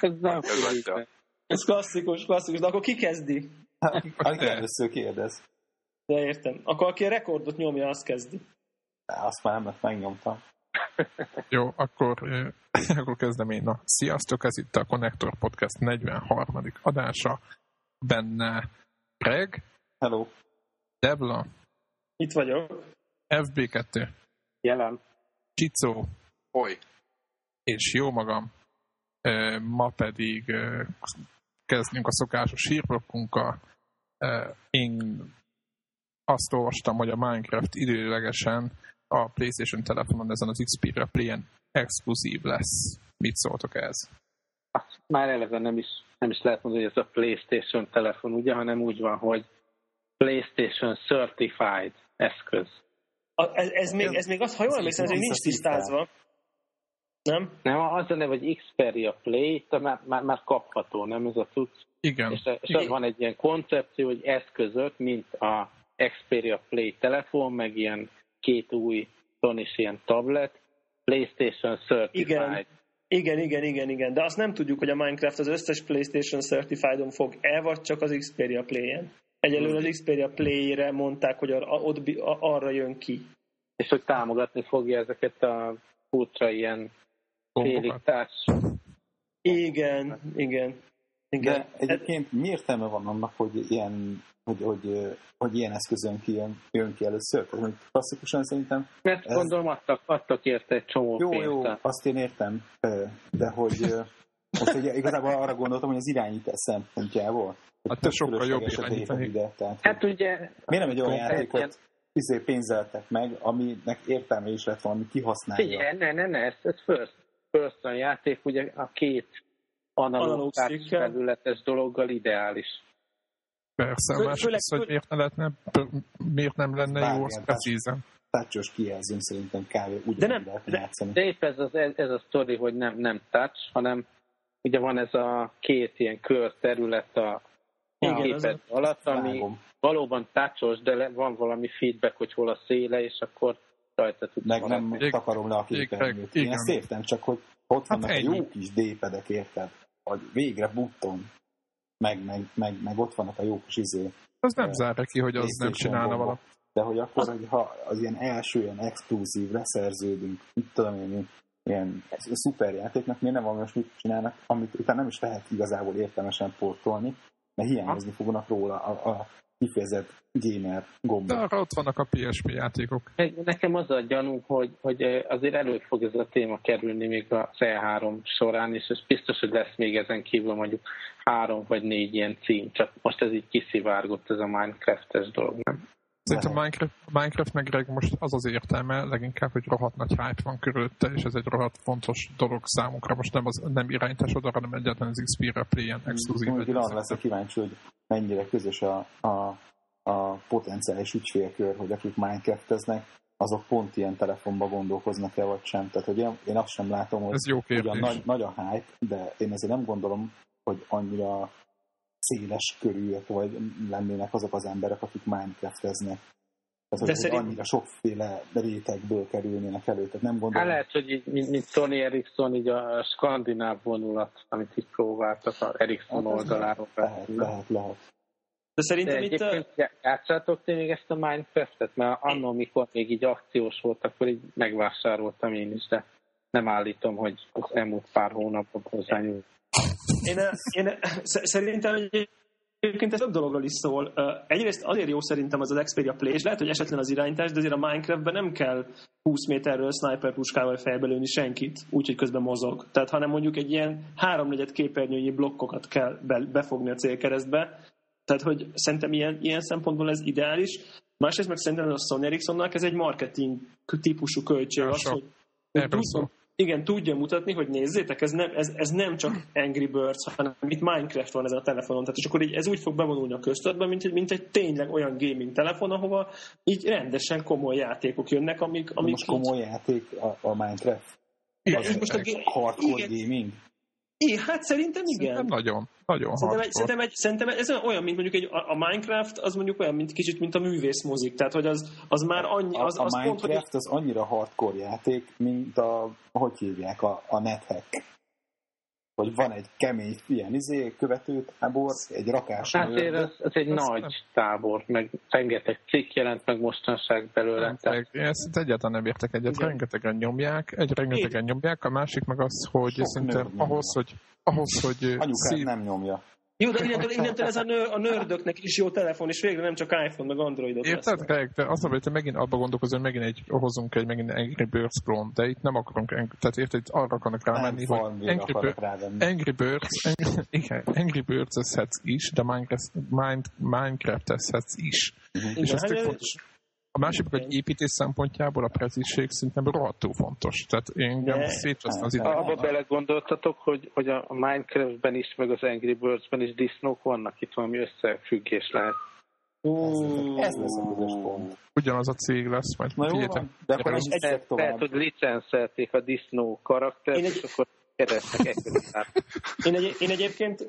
Ez nem Ez klasszikus, klasszikus, de akkor ki kezdi? Aki először kérdez. De értem. Akkor aki a rekordot nyomja, azt kezdi. Azt már nem megnyomtam. Jó, akkor, akkor kezdem én. Na, sziasztok, ez itt a Connector Podcast 43. adása. Benne Greg, Hello. Debla, Itt vagyok. FB2, jelen. Csicó, Oly. és jó magam. Ma pedig kezdünk a szokásos hírblokkunkkal. Én azt olvastam, hogy a Minecraft időlegesen a PlayStation telefonon ezen az Xperia Play-en exkluzív lesz. Mit szóltok ez? Azt már eleve nem is, nem is lehet mondani, hogy ez a PlayStation telefon, ugye, hanem úgy van, hogy PlayStation Certified eszköz. A, ez, ez, még, ez még az, ha jól emlékszem, ez még nincs tisztázva. Nem? Nem, az a neve, hogy Xperia Play, de már, már, már kapható, nem ez a cucc? Igen, És, és az van egy ilyen koncepció, hogy eszközök, mint a Xperia Play telefon, meg ilyen két új ton is ilyen tablet, PlayStation Certified. Igen. Igen, igen, igen, igen. De azt nem tudjuk, hogy a Minecraft az összes PlayStation Certified-on fog-e, vagy csak az Xperia Play-en. Egyelőre az Xperia Play-re mondták, hogy ar- ott, arra jön ki. És hogy támogatni fogja ezeket a furcsa ilyen félig társ. Igen, igen. igen. De egyébként mi értelme van annak, hogy ilyen, hogy, hogy, hogy ilyen eszközön ki jön, jön ki először? Tehát, hogy klasszikusan szerintem Mert Ez- gondolom adtak, adtak érte egy csomó jó, pénzt. jó, azt én értem, de hogy most ugye igazából arra gondoltam, hogy az irányítás szempontjából. Hát tök sokkal jobb irányítani. ide, tehát, Hát ugye miért nem egy olyan játékot izé pénzeltek meg, aminek értelme is lett valami kihasználja. Figyelj, ne, ne, ne, ez, ez first, person játék, ugye a két Analóg felületes dologgal ideális. Persze, a másik az, hogy miért, ne lehetne, miért nem lenne jó, az precízen. Tácsos kijelzőn szerintem. De ugyanúgy nem- lehet de- játszani. De épp ez, az, ez, ez a sztori, hogy nem, nem touch, hanem ugye van ez a két ilyen kör terület a Igen, az alatt, ami Vágom. valóban touchos, de le, van valami feedback, hogy hol a széle, és akkor rajta tudsz Meg nem. Igen. takarom le a képernyőt. Én ezt értem, csak hogy ott Hát vannak a jó kis dépedek, érted? Hogy végre button, meg, meg, meg, meg ott vannak a jó kis izé. Az nem Ö, zárja ki, hogy az nem csinálna valamit. De hogy akkor, hogy ha az ilyen első, ilyen exkluzív, leszerződünk, mit tudom én, ilyen szuper játéknak, miért nem valami olyasmit csinálnak, amit utána nem is lehet igazából értelmesen portolni, mert hiányozni fognak róla a, a kifejezett gamer De gombok. arra ott vannak a PSP játékok. Nekem az a gyanú, hogy, hogy azért elő fog ez a téma kerülni még a E3 során, és ez biztos, hogy lesz még ezen kívül mondjuk három vagy négy ilyen cím, csak most ez így kiszivárgott ez a Minecraft-es dolog, nem? Szerintem. Minecraft, Minecraft meg Greg most az az értelme leginkább, hogy rohadt nagy hype van körülötte, és ez egy rohadt fontos dolog számunkra. Most nem, az, nem irányítás oda, hanem egyáltalán az Xperia Play-en exkluzív. Úgy arra leszek kíváncsi, hogy mennyire közös a, a, a potenciális ügyfélkör, hogy akik Minecrafteznek, azok pont ilyen telefonba gondolkoznak-e, vagy sem. Tehát, hogy én, én azt sem látom, hogy Ez jó ugyan nagy, nagy a hype, de én ezért nem gondolom, hogy annyira széles körűek, vagy lennének azok az emberek, akik Minecrafteznek. Tehát, hogy, De hogy szerint- annyira sokféle rétegből kerülnének elő. Tehát nem Hát gondolom. lehet, hogy így, mint, mint Sony Ericsson, így a skandináv vonulat, amit itt próbáltak az Ericsson Hát oldaláról. Lehet, lehet, lehet. De De szerintem itt... egyébként já- játszátok ti még ezt a Minecraftet? Mert annól, amikor még így akciós volt, akkor így megvásároltam én is, de nem állítom, hogy az elmúlt pár hónapban hozzányúl. Én, én sz- szerintem egy- egyébként ez több dologról is szól. Egyrészt azért jó szerintem az az Xperia Play, és lehet, hogy esetlen az irányítás, de azért a Minecraftben nem kell 20 méterről sniper puskával fejbe lőni senkit, úgyhogy közben mozog. Tehát hanem mondjuk egy ilyen háromnegyed képernyőnyi blokkokat kell be, befogni a célkeresztbe. Tehát, hogy szerintem ilyen, ilyen szempontból ez ideális. Másrészt meg szerintem a Sony Ericssonnak ez egy marketing típusú költség. Az, hogy. Igen, tudja mutatni, hogy nézzétek, ez nem, ez, ez nem csak Angry Birds, hanem itt Minecraft van ezen a telefonon. Tehát és akkor így ez úgy fog bevonulni a köztudatba, mint egy, mint egy tényleg olyan gaming telefon, ahova így rendesen komoly játékok jönnek, amik, amik Most komoly játék a, a Minecraft. így, Az most a, hardcore igen, gaming. É, hát szerintem igen. Szerintem nagyon, nagyon Szerintem, egy, szerintem, egy, szerintem ez olyan, mint mondjuk egy, a a Minecraft, az mondjuk olyan, mint kicsit, mint a művészmozik. Tehát, hogy az, az már annyi, az, a, az a pont, hogy Minecraft az annyira hardcore játék, mint a, hogy hívják, a, a NetHack. Hogy van egy kemény ilyen izé, követőtábor, egy rakás Hát ez, ez egy Azt nagy nem. tábor, meg rengeteg cikk jelent meg mostanság belőle. Nem, tehát én ezt egyáltalán nem értek egyet. Igen. Rengetegen nyomják, egy rengetegen nyomják, a másik meg az, hogy Sok szerintem ahhoz, hogy ahhoz, hogy anyukát szív, nem nyomja. Jó, de innentől, innentől ez a, nő, a nördöknek is jó telefon, és végre nem csak iPhone, meg Androidok Érted, lesznek. Greg? De azt mondom, hogy te megint abba gondolkozol, hogy megint egy, hozunk egy megint Angry Birds clone, de itt nem akarunk, tehát érted, itt arra akarnak rámenni, hogy Angry, akarok Bir- rávenni. Angry Birds, Angry, igen, Angry Birds eszhetsz is, de Minecraft, Minecraft eszhetsz is. És Igen, ez tök hát, fontos. A másik, hogy építés szempontjából a precízség szerintem rohadtul fontos. Tehát én engem De- szétcsesztem az Hát, idő. Abba belegondoltatok, hogy, hogy a Minecraftben is, meg az Angry Birds-ben is disznók vannak, itt valami összefüggés lehet. Ez lesz a közös pont. Ugyanaz a cég lesz, majd Na jó figyeljetek. de akkor nem Egy- tovább. hogy licenszelték a disznó karaktert, és akkor keresnek egy Én, egy, én egyébként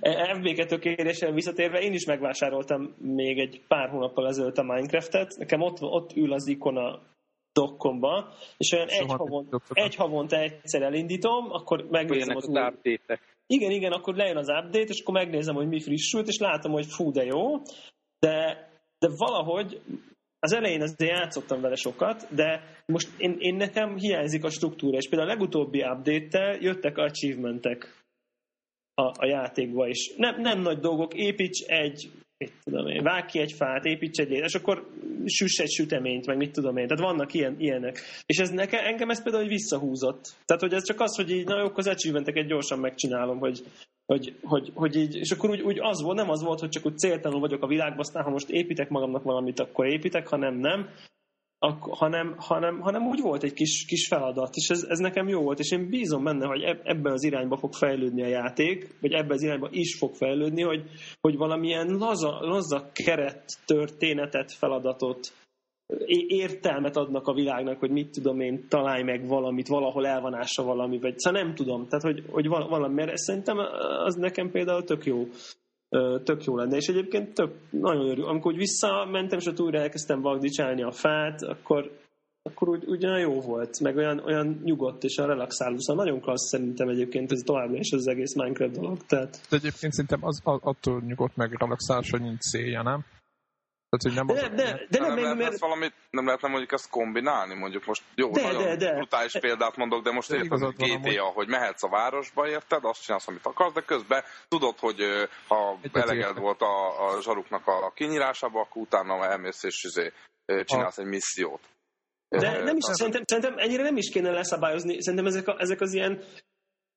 FB2 kéréssel visszatérve én is megvásároltam még egy pár hónappal ezelőtt a Minecraftet. Nekem ott, ott ül az ikon a dokkomba, és olyan egy, Soha havon, egy havonta egyszer elindítom, akkor megnézem az az új... update-ek. Igen, igen, akkor lejön az update, és akkor megnézem, hogy mi frissült, és látom, hogy fú, de jó, de, de valahogy az elején azért játszottam vele sokat, de most én, én nekem hiányzik a struktúra, és például a legutóbbi update-tel jöttek achievementek a, a játékba is. Nem, nem nagy dolgok, építs egy, mit tudom én, vág ki egy fát, építs egy és akkor süss egy süteményt, meg mit tudom én. Tehát vannak ilyen, ilyenek. És ez nekem, engem ez például hogy visszahúzott. Tehát, hogy ez csak az, hogy így, na jó, akkor az achievementeket gyorsan megcsinálom, hogy, hogy, hogy, hogy így, és akkor úgy, úgy az volt, nem az volt, hogy csak úgy céltalanul vagyok a világban, aztán ha most építek magamnak valamit, akkor építek, ha nem, nem. Ak- hanem, hanem, hanem úgy volt egy kis, kis feladat, és ez, ez nekem jó volt, és én bízom benne, hogy eb- ebben az irányba fog fejlődni a játék, vagy ebben az irányba is fog fejlődni, hogy, hogy valamilyen laza, laza keret, történetet, feladatot, értelmet adnak a világnak, hogy mit tudom én, találj meg valamit, valahol elvanása valami, vagy szóval nem tudom, tehát hogy, hogy val- valami, mert szerintem az nekem például tök jó tök jó lenne, és egyébként tök, nagyon örül. Amikor úgy visszamentem, és ott újra elkezdtem vagdicsálni a fát, akkor, akkor úgy, úgy olyan jó volt, meg olyan, olyan nyugodt és a relaxáló, szóval nagyon klassz szerintem egyébként ez továbbra is az egész Minecraft dolog, tehát De egyébként szerintem az attól nyugodt meg relaxálás, hogy nincs célja, nem? Tehát, hogy nem de, de, de, de nem, nem, lehetne mert, valamit, nem lehetne mondjuk ezt kombinálni, mondjuk most jó, De, nagyon de, de. brutális példát mondok, de most érted, hogy GTA, hogy mehetsz a városba, érted, azt csinálsz, amit akarsz, de közben tudod, hogy ha Egyet eleged volt a, a zsaruknak a kinyírásába, akkor utána elmész és izé, csinálsz egy missziót. De nem is, szerintem, szerintem ennyire nem is kéne leszabályozni. Szerintem ezek, a, ezek az ilyen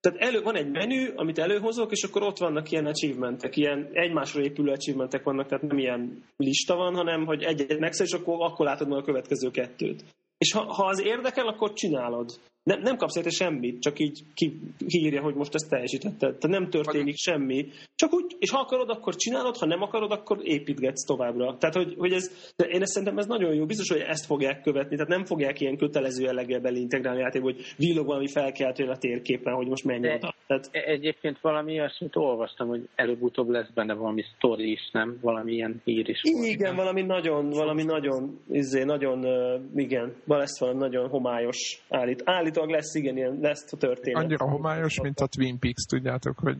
tehát elő, van egy menü, amit előhozok, és akkor ott vannak ilyen achievementek, ilyen egymásra épülő achievementek vannak, tehát nem ilyen lista van, hanem hogy egy-egy megszer, és akkor, akkor látod meg a következő kettőt. És ha, ha az érdekel, akkor csinálod. Nem, nem kapsz érte semmit, csak így ki, kiírja, hogy most ezt teljesítetted. Tehát nem történik semmi. Csak úgy, és ha akarod, akkor csinálod, ha nem akarod, akkor építgetsz továbbra. Tehát, hogy, hogy ez, de én ezt szerintem ez nagyon jó. Biztos, hogy ezt fogják követni. Tehát nem fogják ilyen kötelező jelleggel beleintegrálni a játékba, hogy villog valami felkeltő a térképen, hogy most menj oda. Tehát, E- Egyébként valami olyasmit olvastam, hogy előbb-utóbb lesz benne valami sztori is, nem? Valami ilyen hír is. igen, valami nagyon, valami nagyon, izé, nagyon, uh, igen, lesz valami nagyon homályos állít. Állítólag lesz, igen, ilyen, lesz a történet. annyira homályos, mint a Twin Peaks, tudjátok, hogy...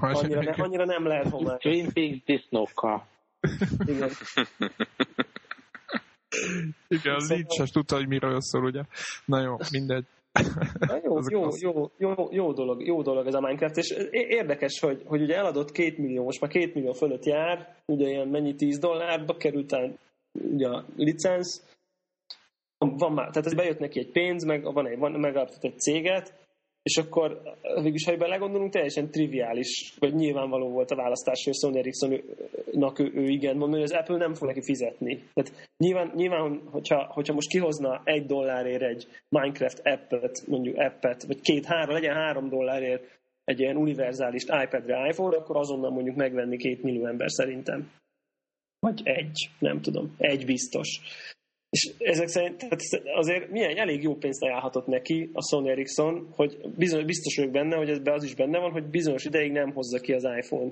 Annyira, ne, annyira nem lehet homályos. Twin Peaks disznókkal. Igen. Igen, Szóval- Lynch sem tudta, hogy miről szól, ugye? Na jó, mindegy. Na jó, jó, az- jó, jó, jó, dolog, jó dolog ez a Minecraft, és érdekes, hogy, hogy ugye eladott két millió, most már két millió fölött jár, ugye ilyen mennyi 10 dollárba került el ugye a licensz, van már, tehát ez bejött neki egy pénz, meg van egy, van, megalapított egy céget, és akkor végülis, ha belegondolunk, teljesen triviális, vagy nyilvánvaló volt a választás, hogy Sony Ericssonnak ő, ő igen mondani, hogy az Apple nem fog neki fizetni. Tehát nyilván, nyilván hogyha, hogyha most kihozna egy dollárért egy Minecraft appet, mondjuk appet, vagy két-három, legyen három dollárért egy ilyen univerzális iPad-re, iPhone-ra, akkor azonnal mondjuk megvenni két millió ember szerintem. Vagy egy, nem tudom. Egy biztos. És ezek szerint tehát azért milyen elég jó pénzt ajánlhatott neki a Sony Ericsson, hogy bizony, biztos vagyok benne, hogy ez az is benne van, hogy bizonyos ideig nem hozza ki az iPhone.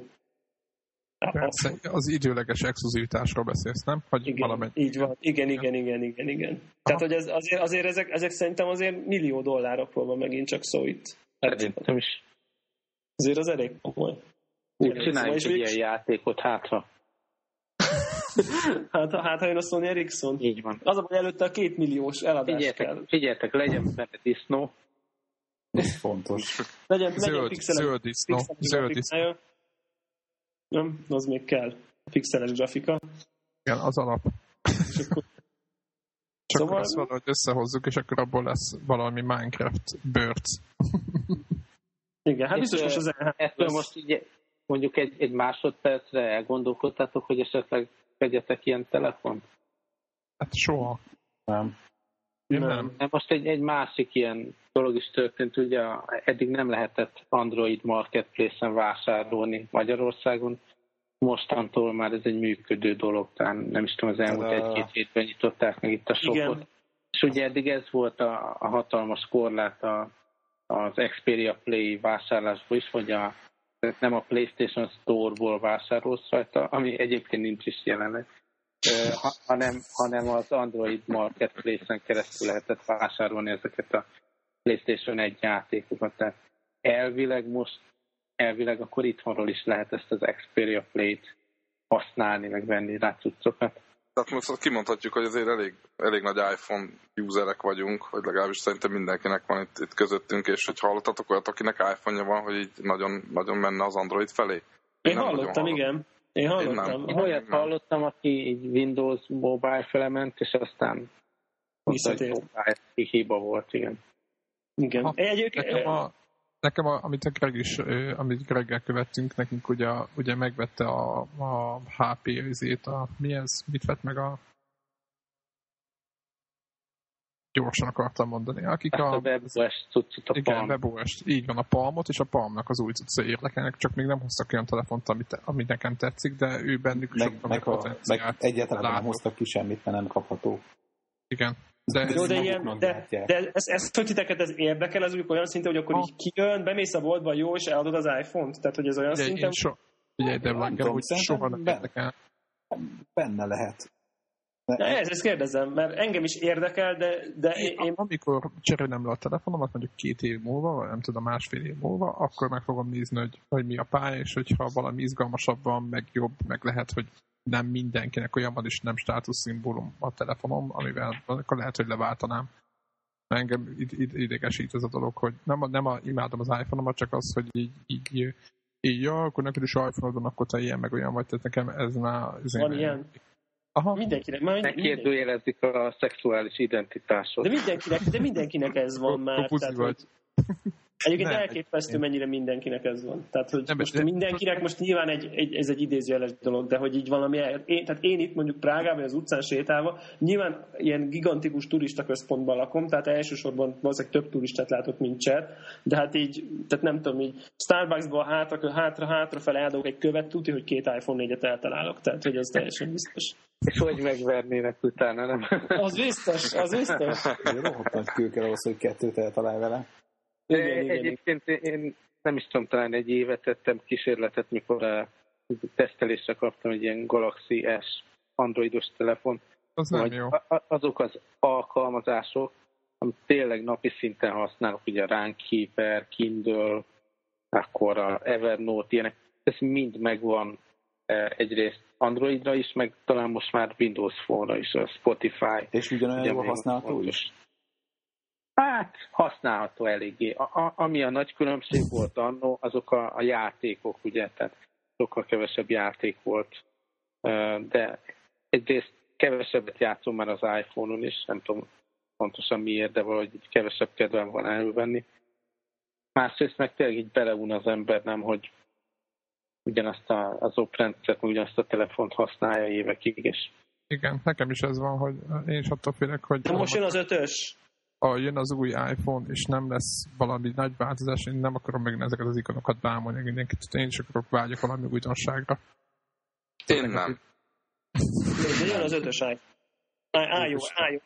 Persze, az időleges exkluzivitásról beszélsz, nem? Hogy igen, valamegy... így van. Igen, igen, igen, igen, igen. Aha. Tehát, hogy ez, azért, azért ezek, ezek szerintem azért millió dollárokról van megint csak szó itt. Hát, Szerintem is. Azért az elég komoly. Úgy csináljuk egy ilyen játékot, hátra. hát, hát ha jön a Sony Ericsson. Így van. Az a baj előtte a két milliós eladás figyeljetek, kell. Figyeljetek, legyen benne disznó. Ez fontos. Legyen, Zöld, legyen pixeles, zöld disznó, pixeles zöld disznó. Nem, az még kell. Pixeles grafika. Igen, az alap. És akkor Csak Szóval- azt valahogy összehozzuk, és akkor abból lesz valami Minecraft birds. igen, hát biztos most az Ettől most így mondjuk egy, egy másodpercre elgondolkodtátok, hogy esetleg vegyetek ilyen telefont? Hát soha. Nem. Én Nem. nem. De most egy, egy másik ilyen dolog is történt, ugye eddig nem lehetett Android Marketplace-en vásárolni Magyarországon, mostantól már ez egy működő dolog, talán nem is tudom, az elmúlt Tada. egy-két hétben nyitották meg itt a Igen. shopot. És ugye eddig ez volt a, a hatalmas korlát a, az Xperia Play vásárlásból is, hogy a, nem a PlayStation Store-ból vásárolsz rajta, ami egyébként nincs is jelenleg, hanem, hanem az Android Marketplace-en keresztül lehetett vásárolni ezeket a PlayStation 1 játékokat. Tehát elvileg most, elvileg akkor itthonról is lehet ezt az Xperia Play-t használni, meg venni rá cuccokat. Tehát most kimondhatjuk, hogy azért elég, elég nagy iPhone userek vagyunk, vagy legalábbis szerintem mindenkinek van itt, itt közöttünk, és hogy hallottatok olyat, akinek iPhone-ja van, hogy így nagyon, nagyon menne az Android felé? Én nem hallottam, igen. Én hallottam. nem. Én Aha. olyat nem. hallottam, aki így Windows mobile felement, és aztán Visszatért. mobile hiba volt, igen. Igen. Ha, Egyébként, Nekem, a, nekem a, amit a Greg is, amit Greggel követtünk, nekünk ugye, ugye megvette a, a HP izét, a, mi ez, mit vett meg a gyorsan akartam mondani, akik Ezt a a, WebOS cuccot a igen, Palm. webOS, így van a Palmot, és a Palmnak az új cucca érdekelnek, csak még nem hoztak olyan telefont, ami, te, ami nekem tetszik, de ő bennük Meg, sokkal meg, a, meg egyáltalán nem látok. hoztak ki semmit, mert nem kapható. Igen. De, Jó, de, ilyen, de, de ez, ez, hogy titeket ez érdekel, ez mondjuk olyan szinten, hogy akkor Ha. így kijön, bemész a boltba, jó, és eladod az iPhone-t? Tehát, hogy ez olyan ugye, szinten... én so, ugye, de Nem tudom, szerintem soha nem érdekel. Benne lehet. De Na, ez, ezt kérdezem, mert engem is érdekel, de, de én, én Amikor cserélem le a telefonomat, mondjuk két év múlva, vagy nem tudom, másfél év múlva, akkor meg fogom nézni, hogy, hogy mi a pálya, és hogyha valami izgalmasabb van, meg jobb, meg lehet, hogy nem mindenkinek olyan van, és nem státuszszimbólum a telefonom, amivel akkor lehet, hogy leváltanám. Engem id- id- idegesít ez a dolog, hogy nem, a, nem a, imádom az iPhone-omat, csak az, hogy így, így, így ja, akkor neked is iPhone-od van, akkor te ilyen, meg olyan vagy, tehát nekem ez már... Ez Van ilyen? Aha, mindenkinek, már Ne mindenkinek, kérdőjelezik a szexuális identitásod. de mindenkinek, de mindenkinek ez van már. buzi Tehát, vagy. hogy Egyébként Nem, elképesztő, mennyire mindenkinek ez van. Tehát, hogy Nem, most de- mindenkinek, most nyilván egy, egy, ez egy idézőjeles dolog, de hogy így valami, el- én, tehát én itt mondjuk Prágában, az utcán sétálva, nyilván ilyen gigantikus turista központban lakom, tehát elsősorban valószínűleg több turistát látok, mint cset, de hát így, tehát nem tudom, így Starbucksból hátra, hátra, hátra fel eldobok egy követ, tudja, hogy két iPhone 4-et eltalálok, tehát hogy az teljesen biztos. És hogy megvernének utána, nem? Az biztos, az biztos. rohadt nagy kő kell ahhoz, hogy kettőt eltalálj vele. Igen, De igen, Egyébként én nem is tudom, talán egy évet tettem kísérletet, mikor a tesztelésre kaptam egy ilyen Galaxy S androidos telefon. az nem jó. azok az alkalmazások, amit tényleg napi szinten használok, ugye a Runkeeper, Kindle, akkor a Evernote, ilyenek, ez mind megvan eh, egyrészt Androidra is, meg talán most már Windows Phone-ra is, a Spotify. És ugyanolyan még használható fontos. is? Hát, használható eléggé. A, a, ami a nagy különbség volt annó, azok a, a játékok, ugye, tehát sokkal kevesebb játék volt. De egyrészt kevesebbet játszom már az iPhone-on is, nem tudom pontosan miért, de valahogy így kevesebb kedvem van elővenni. Másrészt meg tényleg így beleun az ember, nem, hogy ugyanazt a, az oprendszert, ugyanazt a telefont használja évekig, és Igen, nekem is ez van, hogy én is attól félek, hogy Na most jön az ötös. Ha jön az új iPhone, és nem lesz valami nagy változás, én nem akarom meg ezeket az ikonokat bámolni mindenkit, én is akarok vágyok valami újdonságra. Én nem. De jön az ötös iPhone. Állj, állj.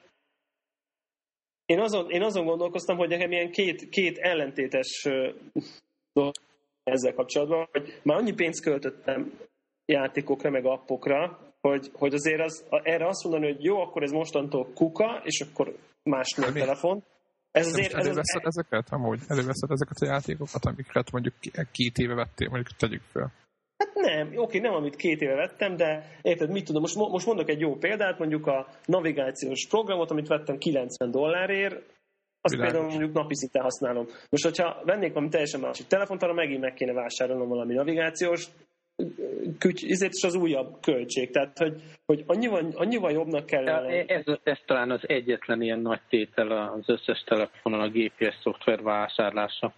Én azon, én azon gondolkoztam, hogy nekem ilyen két, két ellentétes dolog ezzel kapcsolatban, hogy már annyi pénzt költöttem játékokra, meg appokra, hogy, hogy azért az, erre azt mondani, hogy jó, akkor ez mostantól kuka, és akkor más a telefon. Ez azért, ez előveszed az... ezeket amúgy? Előveszed ezeket a játékokat, amiket mondjuk két éve vettél, mondjuk tegyük fel. Hát nem, oké, nem amit két éve vettem, de érted, mit tudom, most, most mondok egy jó példát, mondjuk a navigációs programot, amit vettem 90 dollárért, azt Világos. például mondjuk napi szinten használom. Most, hogyha vennék valami teljesen másik telefont, arra megint meg kéne vásárolnom valami navigációs, küty, ezért is az újabb költség. Tehát, hogy, hogy annyival, annyival jobbnak kell... Ja, ez, ez talán az egyetlen ilyen nagy tétel az összes telefonon a GPS szoftver vásárlása.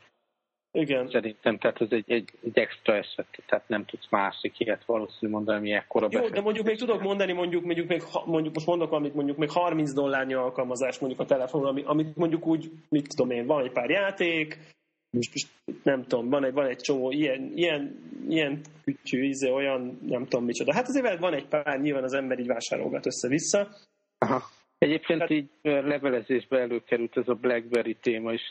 Igen. Szerintem, tehát ez egy, egy, egy extra eset, tehát nem tudsz másik ilyet valószínű mondani, ami ekkora Jó, de mondjuk még tudok mondani, mondjuk, mondjuk, még, mondjuk most mondok amit mondjuk még 30 dollárnyi alkalmazás mondjuk a telefonon, amit mondjuk úgy, mit tudom én, van egy pár játék, most, most nem tudom, van egy, van egy csomó ilyen, ilyen, ilyen kütyű, íze, olyan, nem tudom micsoda. Hát azért van egy pár, nyilván az ember így vásárolgat össze-vissza. Aha. Egyébként hát, így levelezésbe előkerült ez a BlackBerry téma is.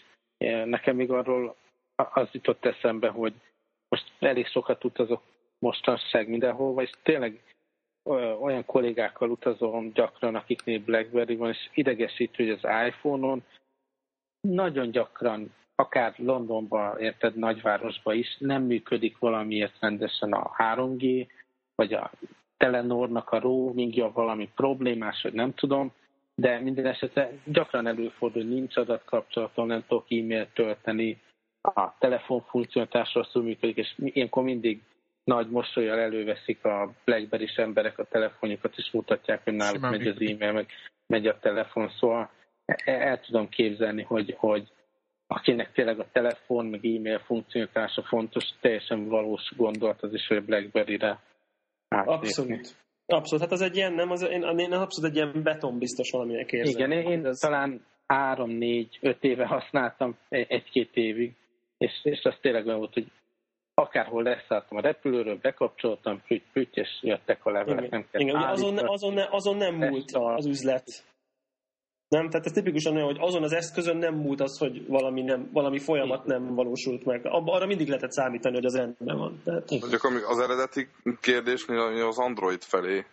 Nekem még arról az jutott eszembe, hogy most elég sokat utazok mostanság mindenhova, és tényleg olyan kollégákkal utazom gyakran, akiknél BlackBerry van, és idegesítő, hogy az iPhone-on nagyon gyakran, akár Londonban, érted, nagyvárosban is nem működik valamiért rendesen a 3G, vagy a Telenornak a roamingja valami problémás, hogy nem tudom, de minden esetre gyakran előfordul, hogy nincs adatkapcsolatom, nem tudok e-mailt tölteni, a telefon funkcionalitás rosszul működik, és ilyenkor mindig nagy mosolyal előveszik a blackberry emberek a telefonjukat, és mutatják, hogy náluk Simán megy az e-mail, meg megy a telefon, szóval el, el tudom képzelni, hogy, hogy akinek tényleg a telefon, meg e-mail funkcionalitása fontos, teljesen valós gondolat az is, hogy Blackberry-re Abszolút. Abszolút, hát az egy ilyen, nem, az, én, én abszolút egy ilyen beton biztos valaminek érzem. Igen, én, én talán három, négy, öt éve használtam, egy-két évig, és, és az tényleg olyan volt, hogy akárhol leszálltam a repülőről, bekapcsoltam, püty, püty, és jöttek a levelek. Igen, nem kell Igen azon, azon, azon nem múlt az üzlet. Nem, tehát ez tipikusan olyan, hogy azon az eszközön nem múlt az, hogy valami, nem, valami folyamat nem valósult meg. Arra mindig lehetett számítani, hogy az rendben van. Tehát... Mondjuk az eredeti kérdésnél az Android felé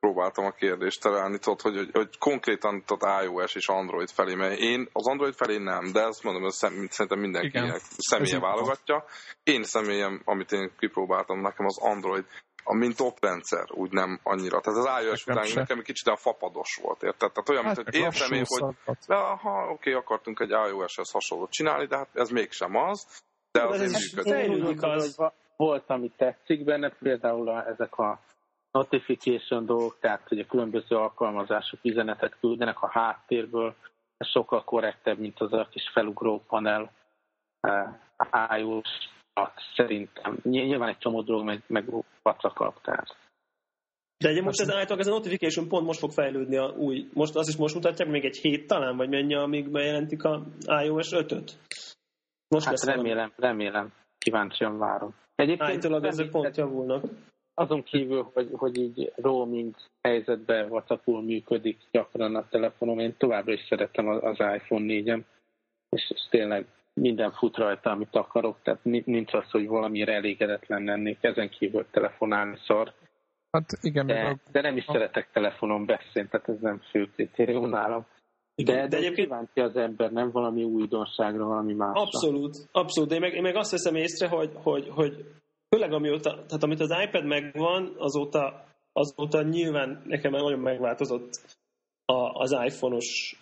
próbáltam a kérdést találni, tudod, hogy, hogy, hogy konkrétan tudod, iOS és Android felé, mert én az Android felé nem, de azt mondom, hogy szerintem mindenki személye válogatja. Én személyem, amit én kipróbáltam, nekem az Android a mint oprendszer úgy nem annyira. Tehát az iOS nekem után nekem egy kicsit a fapados volt, érted? Tehát olyan, hát, mint, hogy értem én, hogy de, ha, oké, akartunk egy iOS-hez hasonlót csinálni, de hát ez mégsem az, de azért működik. Az. Volt, ami tetszik benne, például a, ezek a notification dolgok, tehát hogy a különböző alkalmazások üzenetet küldenek a háttérből, ez sokkal korrektebb, mint az a kis felugró panel uh, iOS szerintem. Nyilván egy csomó dolog meg, meg vacakabb, tehát. De egyébként most ez állítólag ez a notification pont most fog fejlődni a új, most azt is most mutatják, még egy hét talán, vagy mennyi, amíg bejelentik a iOS 5-öt? Most hát remélem, valami. remélem, kíváncsian várom. Egyébként állítólag ezek pont javulnak. Azon kívül, hogy, hogy így roaming helyzetben vacakul működik gyakran a telefonom, én továbbra is szeretem az iPhone 4-em, és, és tényleg minden fut rajta, amit akarok, tehát nincs az, hogy valamire elégedetlen lennék, ezen kívül telefonálni szar. Hát igen, de, a... de nem is a... szeretek telefonon beszélni, tehát ez nem fő kritérium nálam. De, de, de egyébként kíváncsi az ember, nem valami újdonságra, valami másra. Abszolút, abszolút. De én meg, én meg azt veszem észre, hogy, hogy, hogy főleg amióta, tehát amit az iPad megvan, azóta, azóta nyilván nekem nagyon megváltozott a, az iPhone-os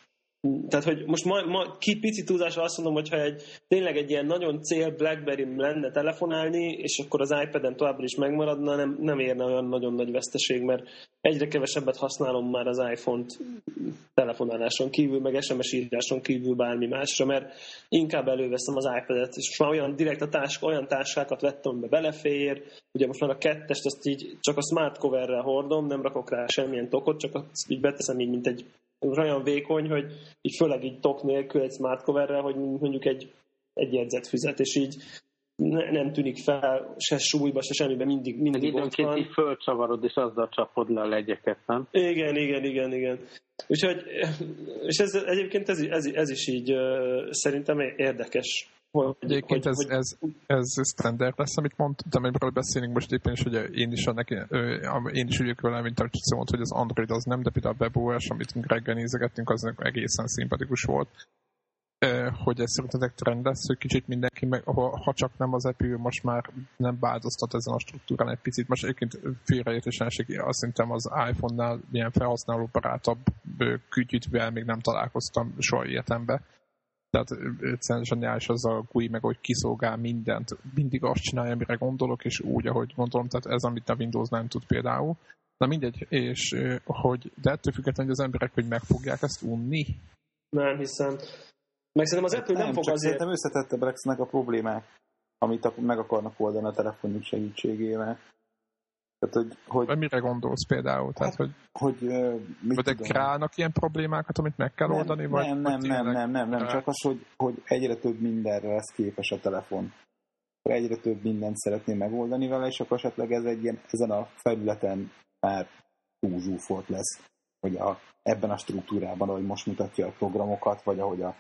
tehát, hogy most ma, ma ki pici túlzásra azt mondom, hogyha egy, tényleg egy ilyen nagyon cél BlackBerry lenne telefonálni, és akkor az iPad-en továbbra is megmaradna, nem, nem érne olyan nagyon nagy veszteség, mert egyre kevesebbet használom már az iPhone-t telefonáláson kívül, meg SMS íráson kívül bármi másra, mert inkább előveszem az iPad-et, és most már olyan direkt a tásk, olyan táskákat vettem, amiben belefér, ugye most már a kettest azt így csak a smart coverrel hordom, nem rakok rá semmilyen tokot, csak azt így beteszem így, mint egy olyan vékony, hogy így főleg így tok nélkül egy smart coverrel, hogy mondjuk egy, egy füzet, és így ne, nem tűnik fel se súlyba, se semmiben, mindig, mindig ott van. így fölcsavarod, és azzal csapod le a legyeket, nem? Igen, igen, igen, igen. Úgyhogy, és ez, egyébként ez, ez, ez is így szerintem érdekes. Hogy, Egyébként hogy, ez, hogy, ez, ez standard lesz, amit mondtam, amiről beszélünk most éppen is, hogy én is, annak, én is üljük vele, mint a Csici mondta, hogy az Android az nem, de például a WebOS, amit reggel nézegettünk, az egészen szimpatikus volt hogy ez szerintetek trend lesz, hogy kicsit mindenki, meg, ha csak nem az Apple most már nem változtat ezen a struktúrán egy picit. Most egyébként félreértésenség, azt szerintem az iPhone-nál ilyen felhasználó barátabb kütyütvel még nem találkoztam soha életembe. Tehát egyszerűen zseniális az a GUI, meg hogy kiszolgál mindent, mindig azt csinálja, amire gondolok, és úgy, ahogy gondolom, tehát ez, amit a Windows nem tud például. Na mindegy, és hogy, de ettől függetlenül, hogy az emberek, hogy meg fogják ezt unni? Nem hiszem. Meg szerintem az Apple nem, nem fog csak azért... Szerintem összetettebbek lesznek a problémák, amit meg akarnak oldani a telefonjuk segítségével. Tehát, hogy, hogy, Vagy mire gondolsz például? Tehát, hogy, hogy, mit vagy kreálnak ilyen problémákat, amit meg kell nem, oldani? Vagy, nem, nem, vagy nem, nem, nem, nem, csak az, hogy, hogy egyre több mindenre lesz képes a telefon. Egyre több mindent szeretné megoldani vele, és akkor esetleg ez egy ilyen, ezen a felületen már túlzsúfolt lesz, hogy a, ebben a struktúrában, ahogy most mutatja a programokat, vagy ahogy a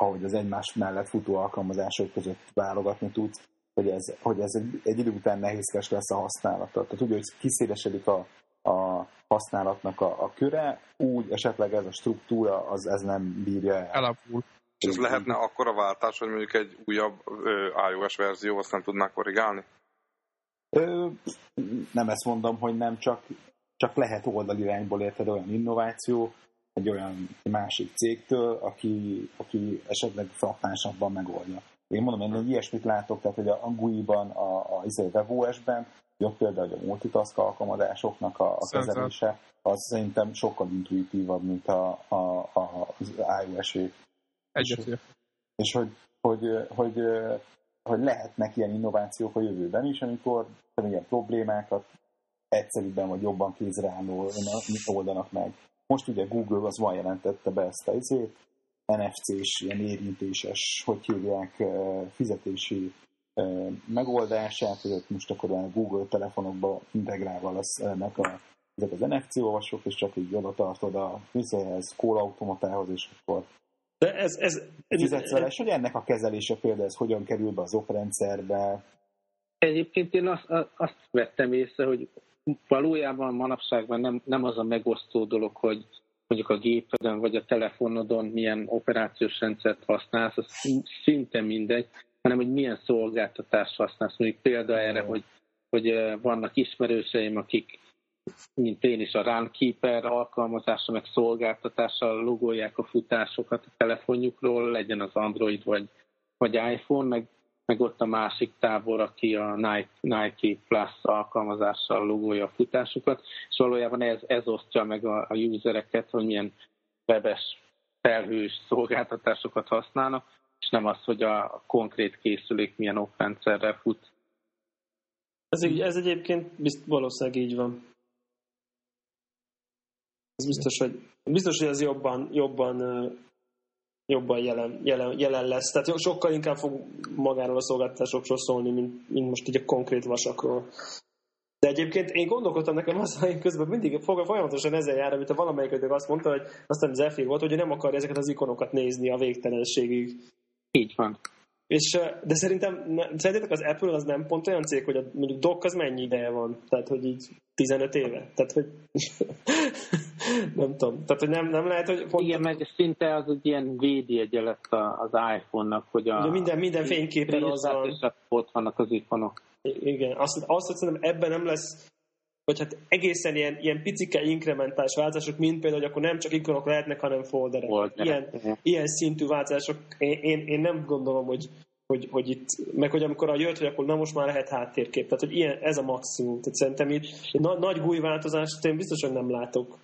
ahogy az egymás mellett futó alkalmazások között válogatni tudsz, hogy ez, hogy ez egy, egy idő után nehézkes lesz a használata. Tehát úgy, hogy kiszélesedik a, a használatnak a, a köre, úgy esetleg ez a struktúra, az ez nem bírja el. Elavul. És ez lehetne akkora váltás, hogy mondjuk egy újabb ö, iOS verzió azt nem tudná korrigálni? Ö, nem ezt mondom, hogy nem, csak, csak lehet oldalirányból érted olyan innováció, egy olyan másik cégtől, aki, aki esetleg frappánsabban megoldja. Én mondom, én egy ilyesmit látok, tehát hogy a GUI-ban, a, a, a WebOS-ben, jobb például a multitask alkalmazásoknak a, a kezelése, az szerintem sokkal intuitívabb, mint a, a, a, az iOS-é. Egyetért. És hogy, hogy, hogy, hogy lehetnek ilyen innovációk a jövőben is, amikor ilyen problémákat egyszerűbben vagy jobban kézreálló oldanak meg. Most ugye Google az van jelentette be ezt a izét, NFC-s, ilyen érintéses, hogy hívják, fizetési megoldását, hogy ott most akkor a Google telefonokba integrálva lesz ennek a, ezek az NFC olvasók, és csak így oda tartod a vizéhez, kólautomatához, és akkor de ez, ez, fizetsz vele, és hogy ennek a kezelése például ez hogyan kerül be az oprendszerbe? Egyébként én azt, azt vettem észre, hogy valójában manapságban nem, nem az a megosztó dolog, hogy mondjuk a gépeden vagy a telefonodon milyen operációs rendszert használsz, az szinte mindegy, hanem hogy milyen szolgáltatást használsz. Mondjuk példa erre, hogy, hogy vannak ismerőseim, akik mint én is a Runkeeper alkalmazása, meg szolgáltatással logolják a futásokat a telefonjukról, legyen az Android vagy, vagy iPhone, meg meg ott a másik tábor, aki a Nike, Plus alkalmazással logolja a futásokat, és valójában ez, ez osztja meg a, a usereket, hogy milyen webes felhős szolgáltatásokat használnak, és nem az, hogy a konkrét készülék milyen oprendszerrel fut. Ez, így, ez egyébként bizt, valószínűleg így van. Ez biztos, hogy, biztos, hogy ez jobban, jobban jobban jelen, jelen, jelen lesz. Tehát sokkal inkább fog magáról a szolgáltatásokról szólni, mint, mint most így a konkrét vasakról. De egyébként én gondolkodtam nekem az, hogy közben mindig folyamatosan ezzel jár, amit a valamelyik azt mondta, hogy aztán az volt, hogy nem akarja ezeket az ikonokat nézni a végtelenségig. Így van. És, de szerintem, szerintetek az Apple az nem pont olyan cég, hogy a, mondjuk dock az mennyi ideje van? Tehát, hogy így 15 éve? Tehát, hogy nem tudom. Tehát, hogy nem, nem lehet, hogy... Pont Igen, meg szinte az egy ilyen védjegye lett az iPhone-nak, hogy a... Ugye minden, minden fényképen az van. És ott vannak az ikonok. Igen, azt, azt hogy szerintem ebben nem lesz vagy hát egészen ilyen, ilyen picike inkrementális változások, mint például, hogy akkor nem csak ikonok lehetnek, hanem folderek. Folderek. Ilyen, uh-huh. ilyen szintű változások, én, én, én nem gondolom, hogy, hogy, hogy itt, meg hogy amikor a jött, hogy akkor na most már lehet háttérkép. Tehát, hogy ilyen, ez a maximum. Tehát szerintem itt na, nagy új változást én biztos, hogy nem látok.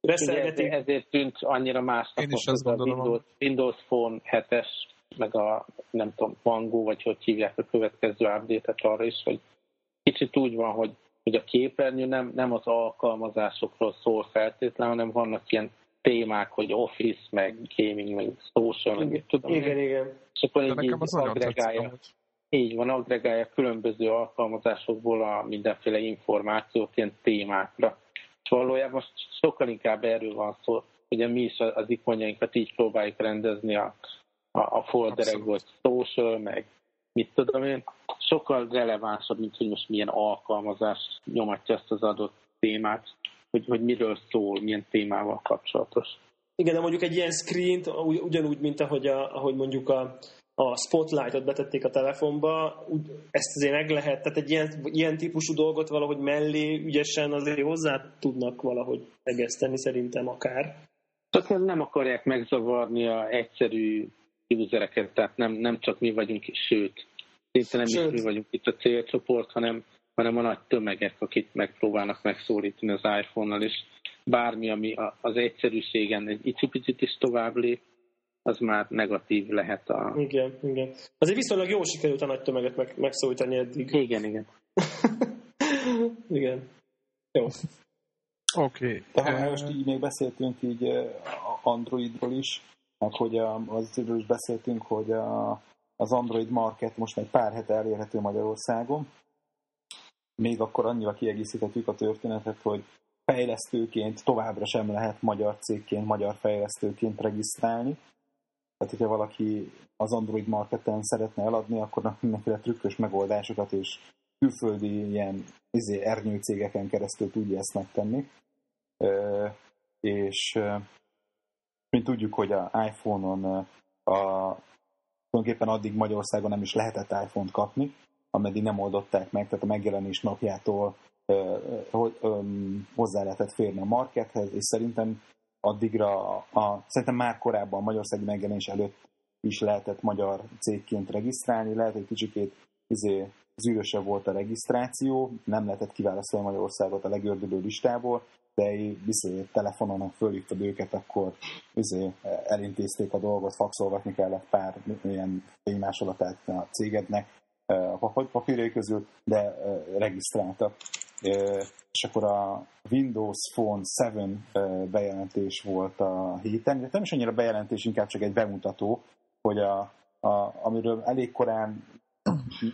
Reszelgetik. Ezért tűnt annyira másnak én is azt a Windows, Windows Phone 7-es, meg a nem tudom, Mango, vagy hogy hívják a következő update-et arra is, hogy kicsit úgy van, hogy hogy a képernyő nem, nem az alkalmazásokról szól feltétlenül, hanem vannak ilyen témák, hogy office, meg gaming, meg social, meg tudom. Igen, igen. És akkor egy így agregálja. Így van, agregálja különböző alkalmazásokból a mindenféle információt ilyen témákra. És valójában sokkal inkább erről van szó. Ugye mi is az ikonjainkat így próbáljuk rendezni a, a, a folderekből, social, meg mit tudom én. Sokkal relevánsabb, mint hogy most milyen alkalmazás nyomatja ezt az adott témát, hogy, hogy miről szól, milyen témával kapcsolatos. Igen, de mondjuk egy ilyen screen ugyanúgy, mint ahogy, a, ahogy mondjuk a, a spotlightot betették a telefonba, ezt azért meg lehet, tehát egy ilyen, ilyen típusú dolgot valahogy mellé ügyesen azért hozzá tudnak valahogy egeszteni szerintem akár. Csak nem akarják megzavarni a egyszerű usereket, tehát nem, nem csak mi vagyunk, sőt, szinte nem sőt. is mi vagyunk itt a célcsoport, hanem, hanem a nagy tömegek, akik megpróbálnak megszólítani az iPhone-nal, és bármi, ami az egyszerűségen egy icipicit is tovább lép, az már negatív lehet a... Igen, igen. Azért viszonylag jól sikerült a nagy tömeget meg, megszólítani eddig. Igen, igen. igen. Jó. Oké. Okay. Ha most így még beszéltünk így Androidról is, meg hogy azról is beszéltünk, hogy az Android Market most egy pár hete elérhető Magyarországon. Még akkor annyival kiegészíthetjük a történetet, hogy fejlesztőként továbbra sem lehet magyar cégként, magyar fejlesztőként regisztrálni. Tehát, hogyha valaki az Android marketen szeretne eladni, akkor mindenféle trükkös megoldásokat és külföldi ilyen izé, ernyő cégeken keresztül tudja ezt megtenni. És mint tudjuk, hogy a iPhone-on a, tulajdonképpen addig Magyarországon nem is lehetett iPhone-t kapni, ameddig nem oldották meg, tehát a megjelenés napjától hozzá lehetett férni a markethez, és szerintem addigra, a, szerintem már korábban Magyarországi megjelenés előtt is lehetett magyar cégként regisztrálni, lehet, hogy kicsikét izé, zűrösebb volt a regisztráció, nem lehetett kiválasztani Magyarországot a legördülő listából, de izé, telefonon fölhívtad őket, akkor izé, elintézték a dolgot, faxolgatni kellett pár ilyen fénymásolatát a cégednek a papírjai közül, de regisztráltak. És akkor a Windows Phone 7 bejelentés volt a héten, de nem is annyira bejelentés, inkább csak egy bemutató, hogy a, a, amiről elég korán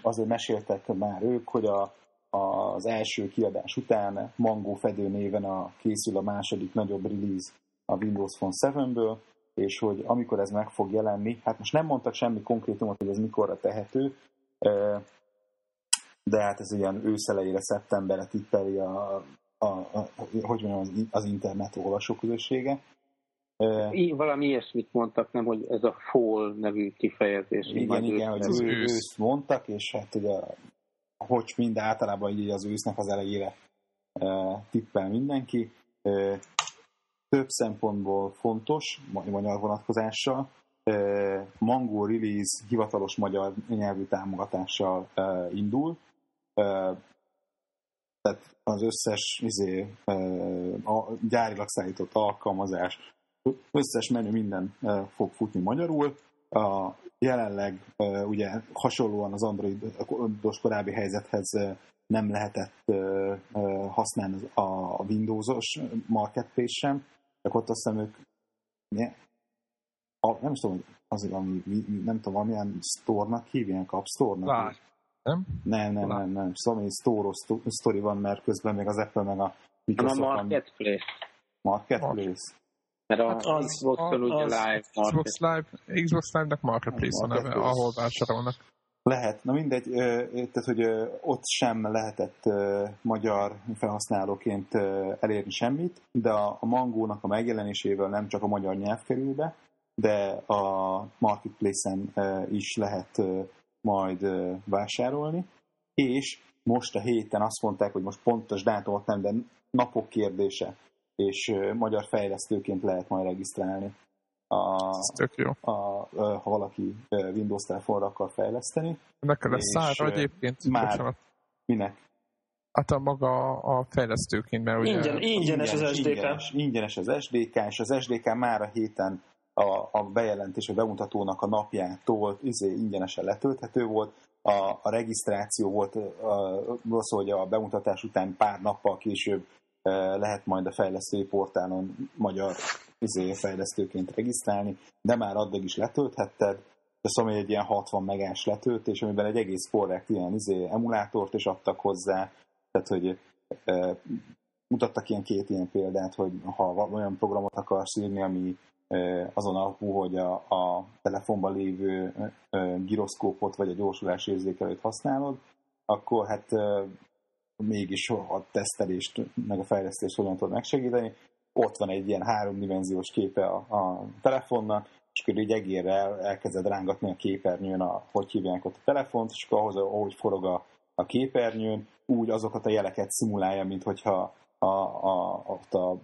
azért meséltek már ők, hogy a, az első kiadás után Mango Fedő néven a, készül a második nagyobb release a Windows Phone 7-ből, és hogy amikor ez meg fog jelenni, hát most nem mondtak semmi konkrétumot, hogy ez mikorra tehető, de hát ez ilyen őszelejére, szeptemberre tippeli a, a, a, hogy mondjam, az, az internet olvasóközössége. Így, valami ilyesmit mondtak, nem, hogy ez a fall nevű kifejezés. Igen, igen, hogy az ősz. őszt mondtak, és hát ugye hogy mind általában így az ősznek az elejére e, tippel mindenki. E, több szempontból fontos, magyar vonatkozással. E, Mango Release hivatalos magyar nyelvű támogatással indul tehát az összes izé, a gyárilag szállított alkalmazás, összes menü minden fog futni magyarul. A, jelenleg ugye hasonlóan az androidos korábbi helyzethez nem lehetett használni a Windows-os marketplace sem, csak ott azt hiszem ők a, nem is tudom, azért, ami, nem tudom, valamilyen store-nak hívják, App Store-nak nem? Nem, nem, nem, nem. Szóval Store sztori van, mert közben még az Apple meg a Microsoft... A Marketplace. Marketplace. Mert a hát az, Xbox-on ugye live Xbox Live, Xbox Live-nek Marketplace a neve, ahol vásárolnak. Lehet, na mindegy, tehát hogy ott sem lehetett magyar felhasználóként elérni semmit, de a Mangónak a megjelenésével nem csak a magyar nyelv kerül be, de a Marketplace-en is lehet majd vásárolni, és most a héten azt mondták, hogy most pontos dátumot nem, de napok kérdése, és magyar fejlesztőként lehet majd regisztrálni. A, Ez tök jó. A, a, ha valaki Windows telefonra akar fejleszteni. Neked lesz szára egyébként? Már, bocsánat. minek? Hát a maga a fejlesztőként, mert ugye... Ingyen, ingyenes, ingyenes az SDK. Ingyenes, ingyenes az SDK, és az SDK már a héten a, a bejelentés, a bemutatónak a napjától izé, ingyenesen letölthető volt. A, a regisztráció volt rossz, hogy a bemutatás után pár nappal később lehet majd a fejlesztői portálon magyar izé, fejlesztőként regisztrálni, de már addig is letölthetted, tesz, ami egy ilyen 60 megás letöltés, amiben egy egész korrekt ilyen izé, emulátort is adtak hozzá, tehát hogy e, mutattak ilyen két ilyen példát, hogy ha olyan programot akarsz írni, ami e, azon alapú, hogy a, a telefonban lévő e, gyroszkópot vagy a gyorsulási érzékelőt használod, akkor hát e, mégis a tesztelést, meg a fejlesztést hogyan tudod megsegíteni. Ott van egy ilyen háromdimenziós képe a, a telefonnak, és akkor így egérre el, elkezded rángatni a képernyőn, a, hogy hívják ott a telefont, és akkor ahhoz, ahogy forog a, a képernyőn, úgy azokat a jeleket szimulálja, mint hogyha a, a, a, a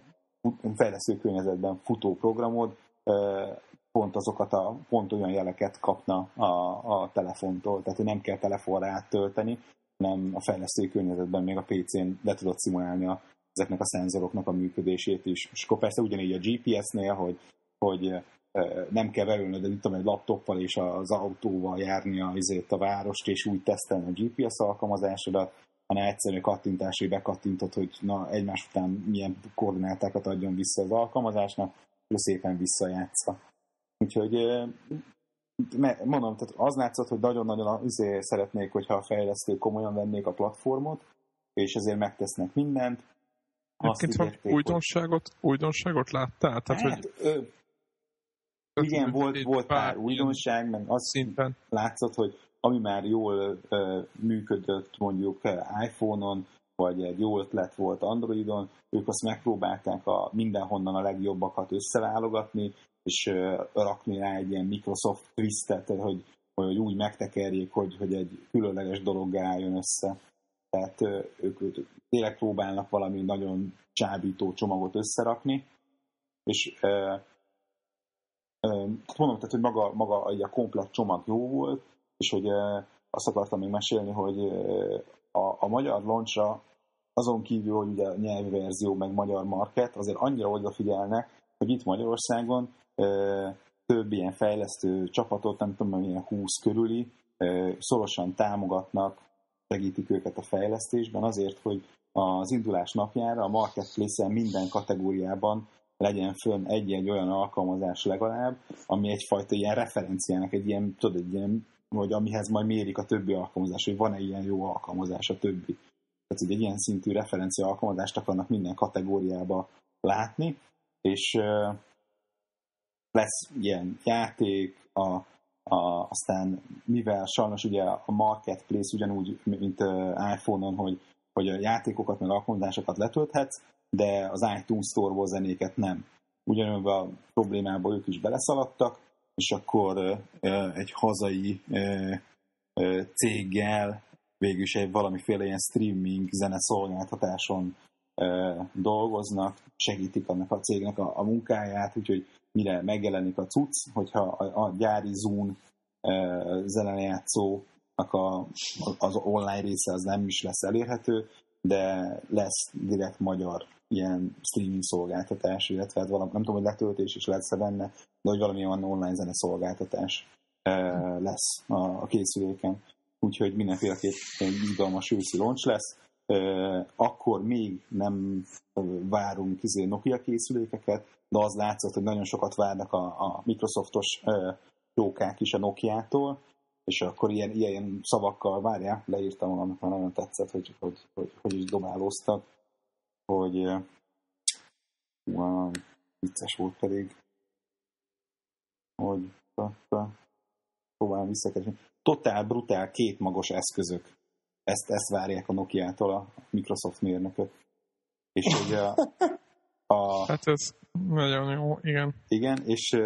fejlesztő környezetben futó programod pont azokat a pont olyan jeleket kapna a, a telefontól, tehát hogy nem kell telefonra áttölteni, nem a fejlesztői környezetben még a PC-n le tudod szimulálni a, ezeknek a szenzoroknak a működését is. És akkor persze ugyanígy a GPS-nél, hogy, hogy nem kell beülnöd itt egy laptoppal és az autóval járni a, azért a várost, és úgy tesztelni a GPS alkalmazásodat, hanem egyszerűen kattintásig bekattintod, hogy na, egymás után milyen koordinátákat adjon vissza az alkalmazásnak, és szépen visszajátsza. Úgyhogy mondom, tehát az látszott, hogy nagyon-nagyon azért szeretnék, hogyha a fejlesztők komolyan vennék a platformot, és ezért megtesznek mindent. Egyébként ígérték, újdonságot, hogy... újdonságot láttál? Tehát, hát, hogy... ö, igen, volt, volt pár újdonság, meg azt szinten. látszott, hogy ami már jól ö, működött mondjuk iPhone-on, vagy egy jó ötlet volt Androidon, ők azt megpróbálták a mindenhonnan a legjobbakat összeválogatni, és rakni rá egy ilyen Microsoft twistet, hogy, hogy úgy megtekerjék, hogy, hogy egy különleges dolog álljon össze. Tehát ők, ők tényleg próbálnak valami nagyon csábító csomagot összerakni, és e, e, mondom, tehát, hogy maga, maga a komplet csomag jó volt, és hogy e, azt akartam még mesélni, hogy a, a magyar launchra azon kívül, hogy ugye nyelvi verzió, meg magyar market, azért annyira odafigyelnek, hogy itt Magyarországon több ilyen fejlesztő csapatot, nem tudom, ilyen 20 körüli, szorosan támogatnak, segítik őket a fejlesztésben azért, hogy az indulás napjára a marketplace-en minden kategóriában legyen fönn egy-egy olyan alkalmazás legalább, ami egyfajta ilyen referenciának, egy ilyen, tudod, egy ilyen, hogy amihez majd mérik a többi alkalmazás, hogy van-e ilyen jó alkalmazás a többi. Tehát, hogy egy ilyen szintű referencia alkalmazást akarnak minden kategóriába látni, és lesz ilyen játék, a, a, aztán mivel sajnos ugye a marketplace ugyanúgy, mint iPhone-on, hogy, hogy a játékokat meg alkalmazásokat letölthetsz, de az iTunes Store-ból zenéket nem. Ugyanúgy a problémába ők is beleszaladtak, és akkor egy hazai céggel végül is egy valamiféle ilyen streaming zene szolgáltatáson dolgoznak, segítik annak a cégnek a, a munkáját, úgyhogy mire megjelenik a cucc, hogyha a, a gyári Zoom zenejátszónak a, az online része az nem is lesz elérhető, de lesz direkt magyar ilyen streaming szolgáltatás, illetve hát valami, nem tudom, hogy letöltés is lesz benne, de hogy valami olyan online zene szolgáltatás lesz a, a készüléken. Úgyhogy mindenféleképp izgalmas őszi launch lesz. Akkor még nem várunk izé Nokia készülékeket, de az látszott, hogy nagyon sokat várnak a, a Microsoftos jókák is a Nokia-tól, és akkor ilyen, ilyen szavakkal, várjál, leírtam valamit, mert nagyon tetszett, hogy hogy, hogy, hogy is dobálóztak, hogy uh, vicces volt pedig, hogy próbálom visszakeresni. Totál brutál két magos eszközök. Ezt, ezt várják a Nokia-tól a Microsoft mérnökök. És hogy a, a... Hát ez nagyon jó, igen. Igen, és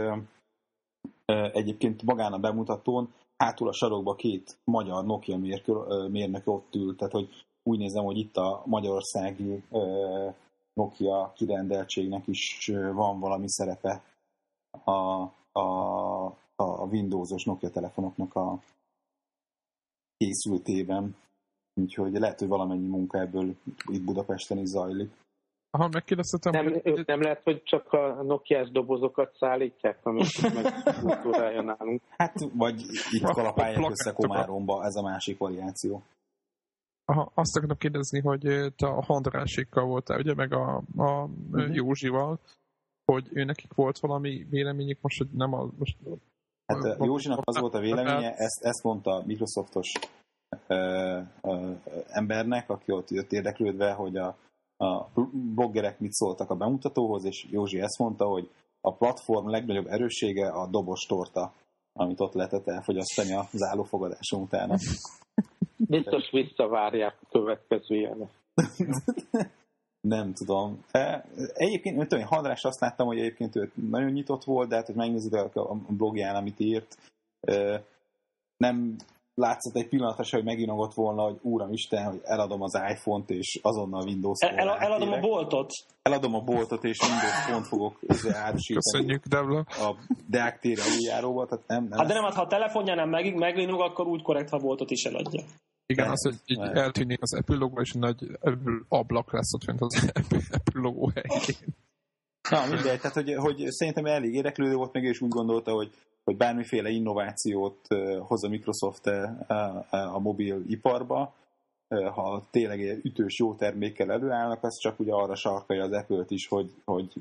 egyébként magán a bemutatón hátul a sarokba két magyar Nokia mérkő, mérnök ott ül, tehát hogy úgy nézem, hogy itt a magyarországi Nokia kirendeltségnek is van valami szerepe a, a, a Windowsos Nokia telefonoknak a készültében. Úgyhogy lehet, hogy valamennyi munka ebből itt Budapesten is zajlik. Ha megkérdeztetem... Nem, hogy... nem lehet, hogy csak a Nokia-s dobozokat szállítják, amit meg kultúrája nálunk. Hát, vagy itt kalapálják össze Komáromba, ez a másik variáció. Aha, azt akarom kérdezni, hogy te a Handrásékkal voltál, ugye, meg a, a uh-huh. Józsival, hogy ő nekik volt valami véleményük, most, hogy nem a, most Hát Józsinak az volt a véleménye, ezt, ezt mondta a Microsoftos ö, ö, embernek, aki ott jött érdeklődve, hogy a, a bloggerek mit szóltak a bemutatóhoz, és Józsi ezt mondta, hogy a platform legnagyobb erőssége a dobos torta, amit ott lehetett elfogyasztani a zárófogadáson utána. Biztos visszavárják a következő ilyenek. nem tudom. E, egyébként, nem tudom, én Handrás azt láttam, hogy egyébként ő nagyon nyitott volt, de hát, hogy megnézed a blogján, amit írt, e, nem látszott egy pillanatra se, hogy meginogott volna, hogy úram Isten, hogy eladom az iPhone-t, és azonnal Windows el, el, Eladom a boltot. Eladom a boltot, és Windows pont fogok árusítani. Köszönjük, Debla. A Deák tér előjáróba, tehát nem, nem hát de nem, hát, ha a telefonjánál meg, meginog, akkor úgy korrekt, ha boltot is eladja. Igen, az, hogy így eltűnik az Apple logo, és nagy ablak lesz ott, mint az Apple logo helyén. Na, mindegy, tehát hogy, hogy szerintem elég érdeklődő volt meg, és úgy gondolta, hogy, hogy bármiféle innovációt hoz a Microsoft a, mobil iparba, ha tényleg egy ütős jó termékkel előállnak, az csak ugye arra sarkalja az Apple-t is, hogy, hogy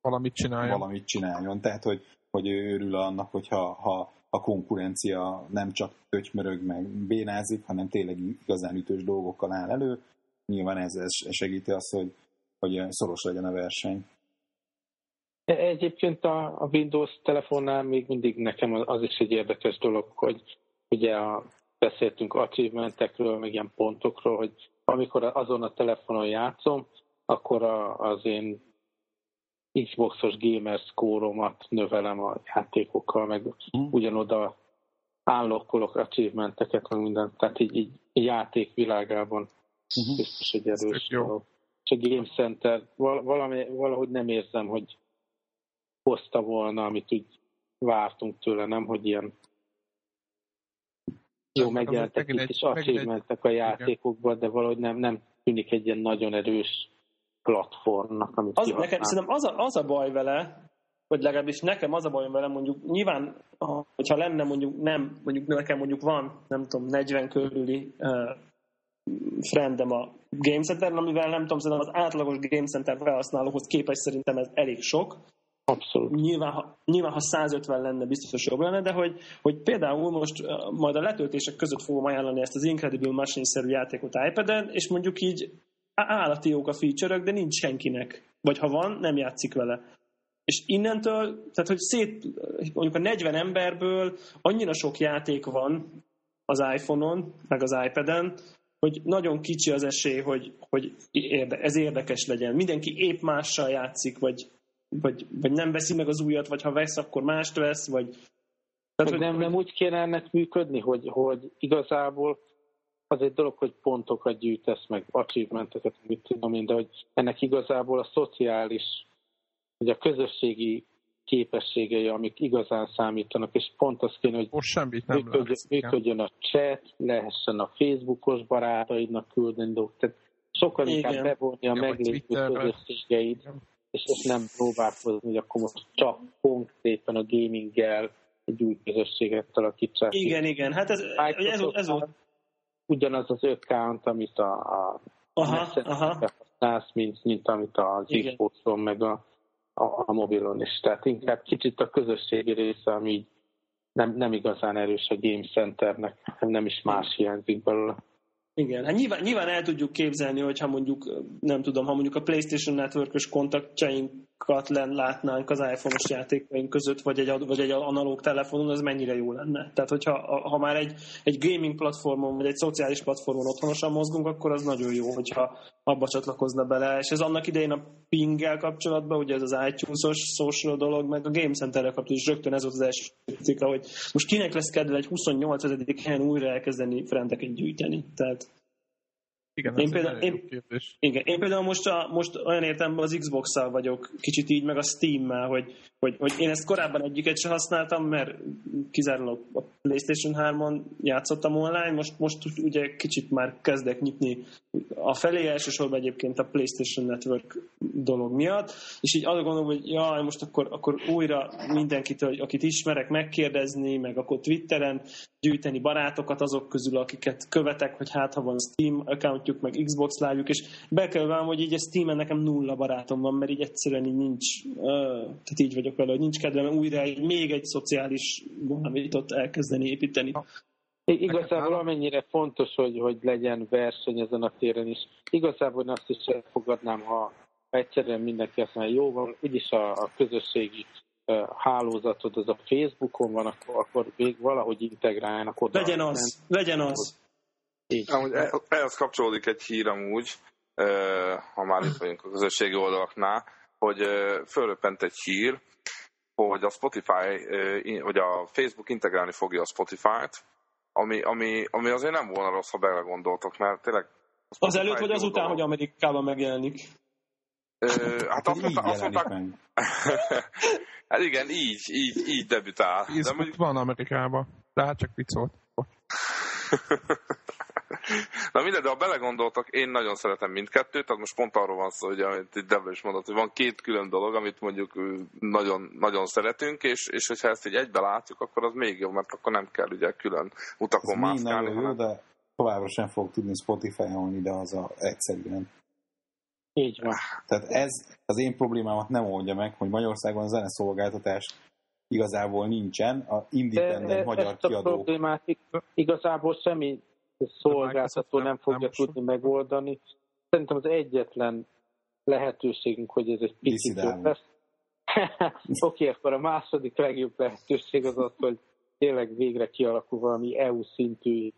valamit csináljon. Valamit csináljon. Tehát, hogy, hogy ő örül annak, hogyha ha a konkurencia nem csak tötymörög meg bénázik, hanem tényleg igazán ütős dolgokkal áll elő. Nyilván ez, ez segíti azt, hogy, hogy szoros legyen a verseny. Egyébként a, a Windows telefonnál még mindig nekem az is egy érdekes dolog, hogy ugye a, beszéltünk achievementekről, meg ilyen pontokról, hogy amikor azon a telefonon játszom, akkor a, az én Xboxos gamer score növelem a játékokkal, meg mm. ugyanoda állokkolok achievementeket, meg mindent. Tehát így, így játék világában mm-hmm. biztos egy erős dolog. És a Game Center valami, valahogy nem érzem, hogy hozta volna, amit úgy vártunk tőle, nem, hogy ilyen jó megjelentek itt is. achievementek a játékokban, de valahogy nem, nem tűnik egy ilyen nagyon erős platformnak, amit az, nekem, Szerintem az a, az a baj vele, vagy legalábbis nekem az a bajom vele, mondjuk nyilván, hogyha lenne mondjuk nem, mondjuk nekem mondjuk van, nem tudom, 40 körüli uh, friendem a Game center amivel nem tudom, szerintem az átlagos Game Center felhasználóhoz képest szerintem ez elég sok. Abszolút. Nyilván ha, nyilván, ha 150 lenne, biztos jobb lenne, de hogy, hogy például most majd a letöltések között fogom ajánlani ezt az Incredible Machine-szerű játékot iPad-en, és mondjuk így állati jók a feature de nincs senkinek. Vagy ha van, nem játszik vele. És innentől, tehát hogy szét, mondjuk a 40 emberből annyira sok játék van az iPhone-on, meg az iPad-en, hogy nagyon kicsi az esély, hogy, hogy érde, ez érdekes legyen. Mindenki épp mással játszik, vagy, vagy, vagy nem veszi meg az újat, vagy ha vesz, akkor mást vesz, vagy... Tehát, hogy, nem, nem úgy kéne ennek működni, hogy, hogy igazából az egy dolog, hogy pontokat gyűjtesz, meg achievementeket, mit tudom én, de hogy ennek igazából a szociális, vagy a közösségi képességei, amik igazán számítanak, és pont az kéne, hogy Most semmit nem működjön, lesz, működjön a chat, lehessen a Facebookos barátaidnak küldeni dolgokat, tehát sokkal igen. inkább bevonni a ja, meglévő közösségeid, és, és nem próbálkozni, hogy akkor most csak konkrétan a gaminggel egy új közösséget alakítsák. Igen, igen, hát ez, ez, ez, ez volt ugyanaz az account, amit a, a aha, aha. használsz, mint, mint amit az Xboxon, meg a, a, a mobilon is. Tehát inkább kicsit a közösségi része, ami nem, nem igazán erős a Game Centernek, nem is más hiányzik belőle. Igen, hát nyilván, nyilván el tudjuk képzelni, hogyha mondjuk, nem tudom, ha mondjuk a PlayStation Network-ös kontaktjainkat látnánk az iPhone-os játékaink között, vagy egy, vagy egy analóg telefonon, az mennyire jó lenne. Tehát, hogyha ha már egy, egy gaming platformon, vagy egy szociális platformon otthonosan mozgunk, akkor az nagyon jó, hogyha abba csatlakozna bele. És ez annak idején a ping kapcsolatban, ugye ez az iTunes-os social dolog, meg a Game Center-rel kapcsolatban is rögtön ez volt az első cikk, hogy most kinek lesz kedve egy 28. helyen újra elkezdeni frendeket gyűjteni. Tehát igen, én például, én, igen, én például most, a, most olyan értelemben az Xbox-szal vagyok, kicsit így, meg a Steam-mel, hogy, hogy, hogy én ezt korábban egyiket sem használtam, mert kizárólag a PlayStation 3-on játszottam online, most, most ugye kicsit már kezdek nyitni a felé, elsősorban egyébként a PlayStation Network dolog miatt, és így arra gondolom, hogy jaj, most akkor, akkor újra mindenkitől, akit ismerek, megkérdezni, meg akkor Twitteren gyűjteni barátokat azok közül, akiket követek, hogy hát ha van Steam account hallgatjuk, meg Xbox live és be kell vállalnom, hogy így a Steam-en nekem nulla barátom van, mert így egyszerűen így nincs, uh, tehát így vagyok vele, hogy nincs kedvem újra egy, még egy szociális valamit ott elkezdeni építeni. Igazából amennyire fontos, hogy, hogy legyen verseny ezen a téren is, igazából azt is elfogadnám, ha egyszerűen mindenki azt mondja, jó van, úgyis a, a közösségi hálózatod az a Facebookon van, akkor, akkor még valahogy integráljanak oda. Legyen az, legyen az. Így. Amúgy ehhez kapcsolódik egy hír amúgy, ha már itt vagyunk a közösségi oldalaknál, hogy fölröppent egy hír, hogy a Spotify, hogy a Facebook integrálni fogja a Spotify-t, ami, ami, ami azért nem volna rossz, ha belegondoltok, mert tényleg... Az előtt vagy azután, hogy Amerikában megjelenik? Ö, hát azt, mondta, azt mondták... hát igen, így, így, így debütál. De mondjuk... van Amerikában, de hát csak viccolt. Na mindegy, de ha belegondoltak, én nagyon szeretem mindkettőt, tehát most pont arról van szó, hogy amit itt Debra is mondott, hogy van két külön dolog, amit mondjuk nagyon, nagyon szeretünk, és, és hogyha ezt így egybe látjuk, akkor az még jobb, mert akkor nem kell ugye külön utakon mászkálni. Nagyon jó, de továbbra sem fog tudni Spotify-on ide az a egyszerűen. Így van. Tehát ez az én problémámat nem oldja meg, hogy Magyarországon a zeneszolgáltatás igazából nincsen, a independent magyar ezt kiadó. a problémát igazából semmi szolgáltató nem fogja nem tudni megoldani. Szerintem az egyetlen lehetőségünk, hogy ez egy picit lesz. Oké, akkor a második legjobb lehetőség az az, hogy tényleg végre kialakul valami EU szintű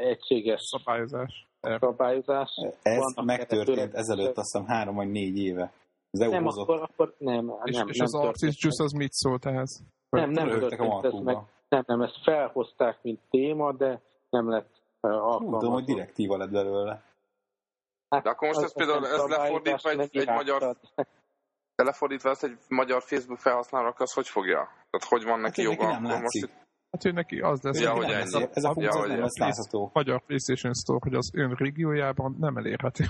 egységes szabályozás. szabályozás. Ez Vannak megtörtént ezelőtt azt hiszem három vagy négy éve. Az EU nem, hozott... akkor, akkor nem, és, nem. És nem az Juice az mit szólt ehhez? Nem, nem történt ez meg. Nem, nem, ezt felhozták, mint téma, de nem lett alkalmazva. Tudom, hogy direktíva lett belőle. Hát, De akkor most ez például ez lefordítva egy, egy magyar lefordítva ezt egy magyar Facebook felhasználók, az hogy fogja? Tehát hogy van neki hát joga? Nem látszik. Most Hát ő neki az lesz, ja, hogy ez, a, ez a funkció ja, nem lesz látható. Magyar PlayStation Store, hogy az ön régiójában nem elérhető.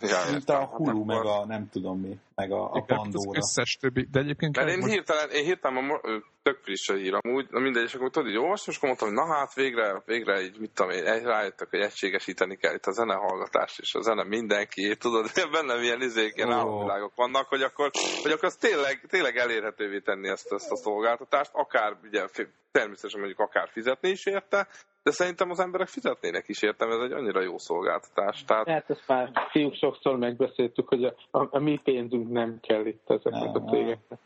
Ja, Mint a Hulu, meg a nem tudom mi, meg a, a Pandora. Az összes többi, de egyébként... Mert én hirtelen, én hirtelen tök friss a hír amúgy, na mindegy, és akkor tudod, így olvastam, és akkor mondtam, hogy na hát végre, végre így, mit tudom én, rájöttek, hogy egységesíteni kell itt a zenehallgatást, és a zene mindenki, tudod, bennem ilyen izék, ilyen oh. álomvilágok vannak, hogy akkor, hogy akkor az tényleg, tényleg elérhetővé tenni ezt, ezt a szolgáltatást, akár ugye természetesen mondjuk akár fizetni is érte, de szerintem az emberek fizetnének is értem, ez egy annyira jó szolgáltatás. Tehát... Hát ezt már fiúk sokszor megbeszéltük, hogy a, a, a mi pénzünk nem kell itt ezeknek a cégeknek.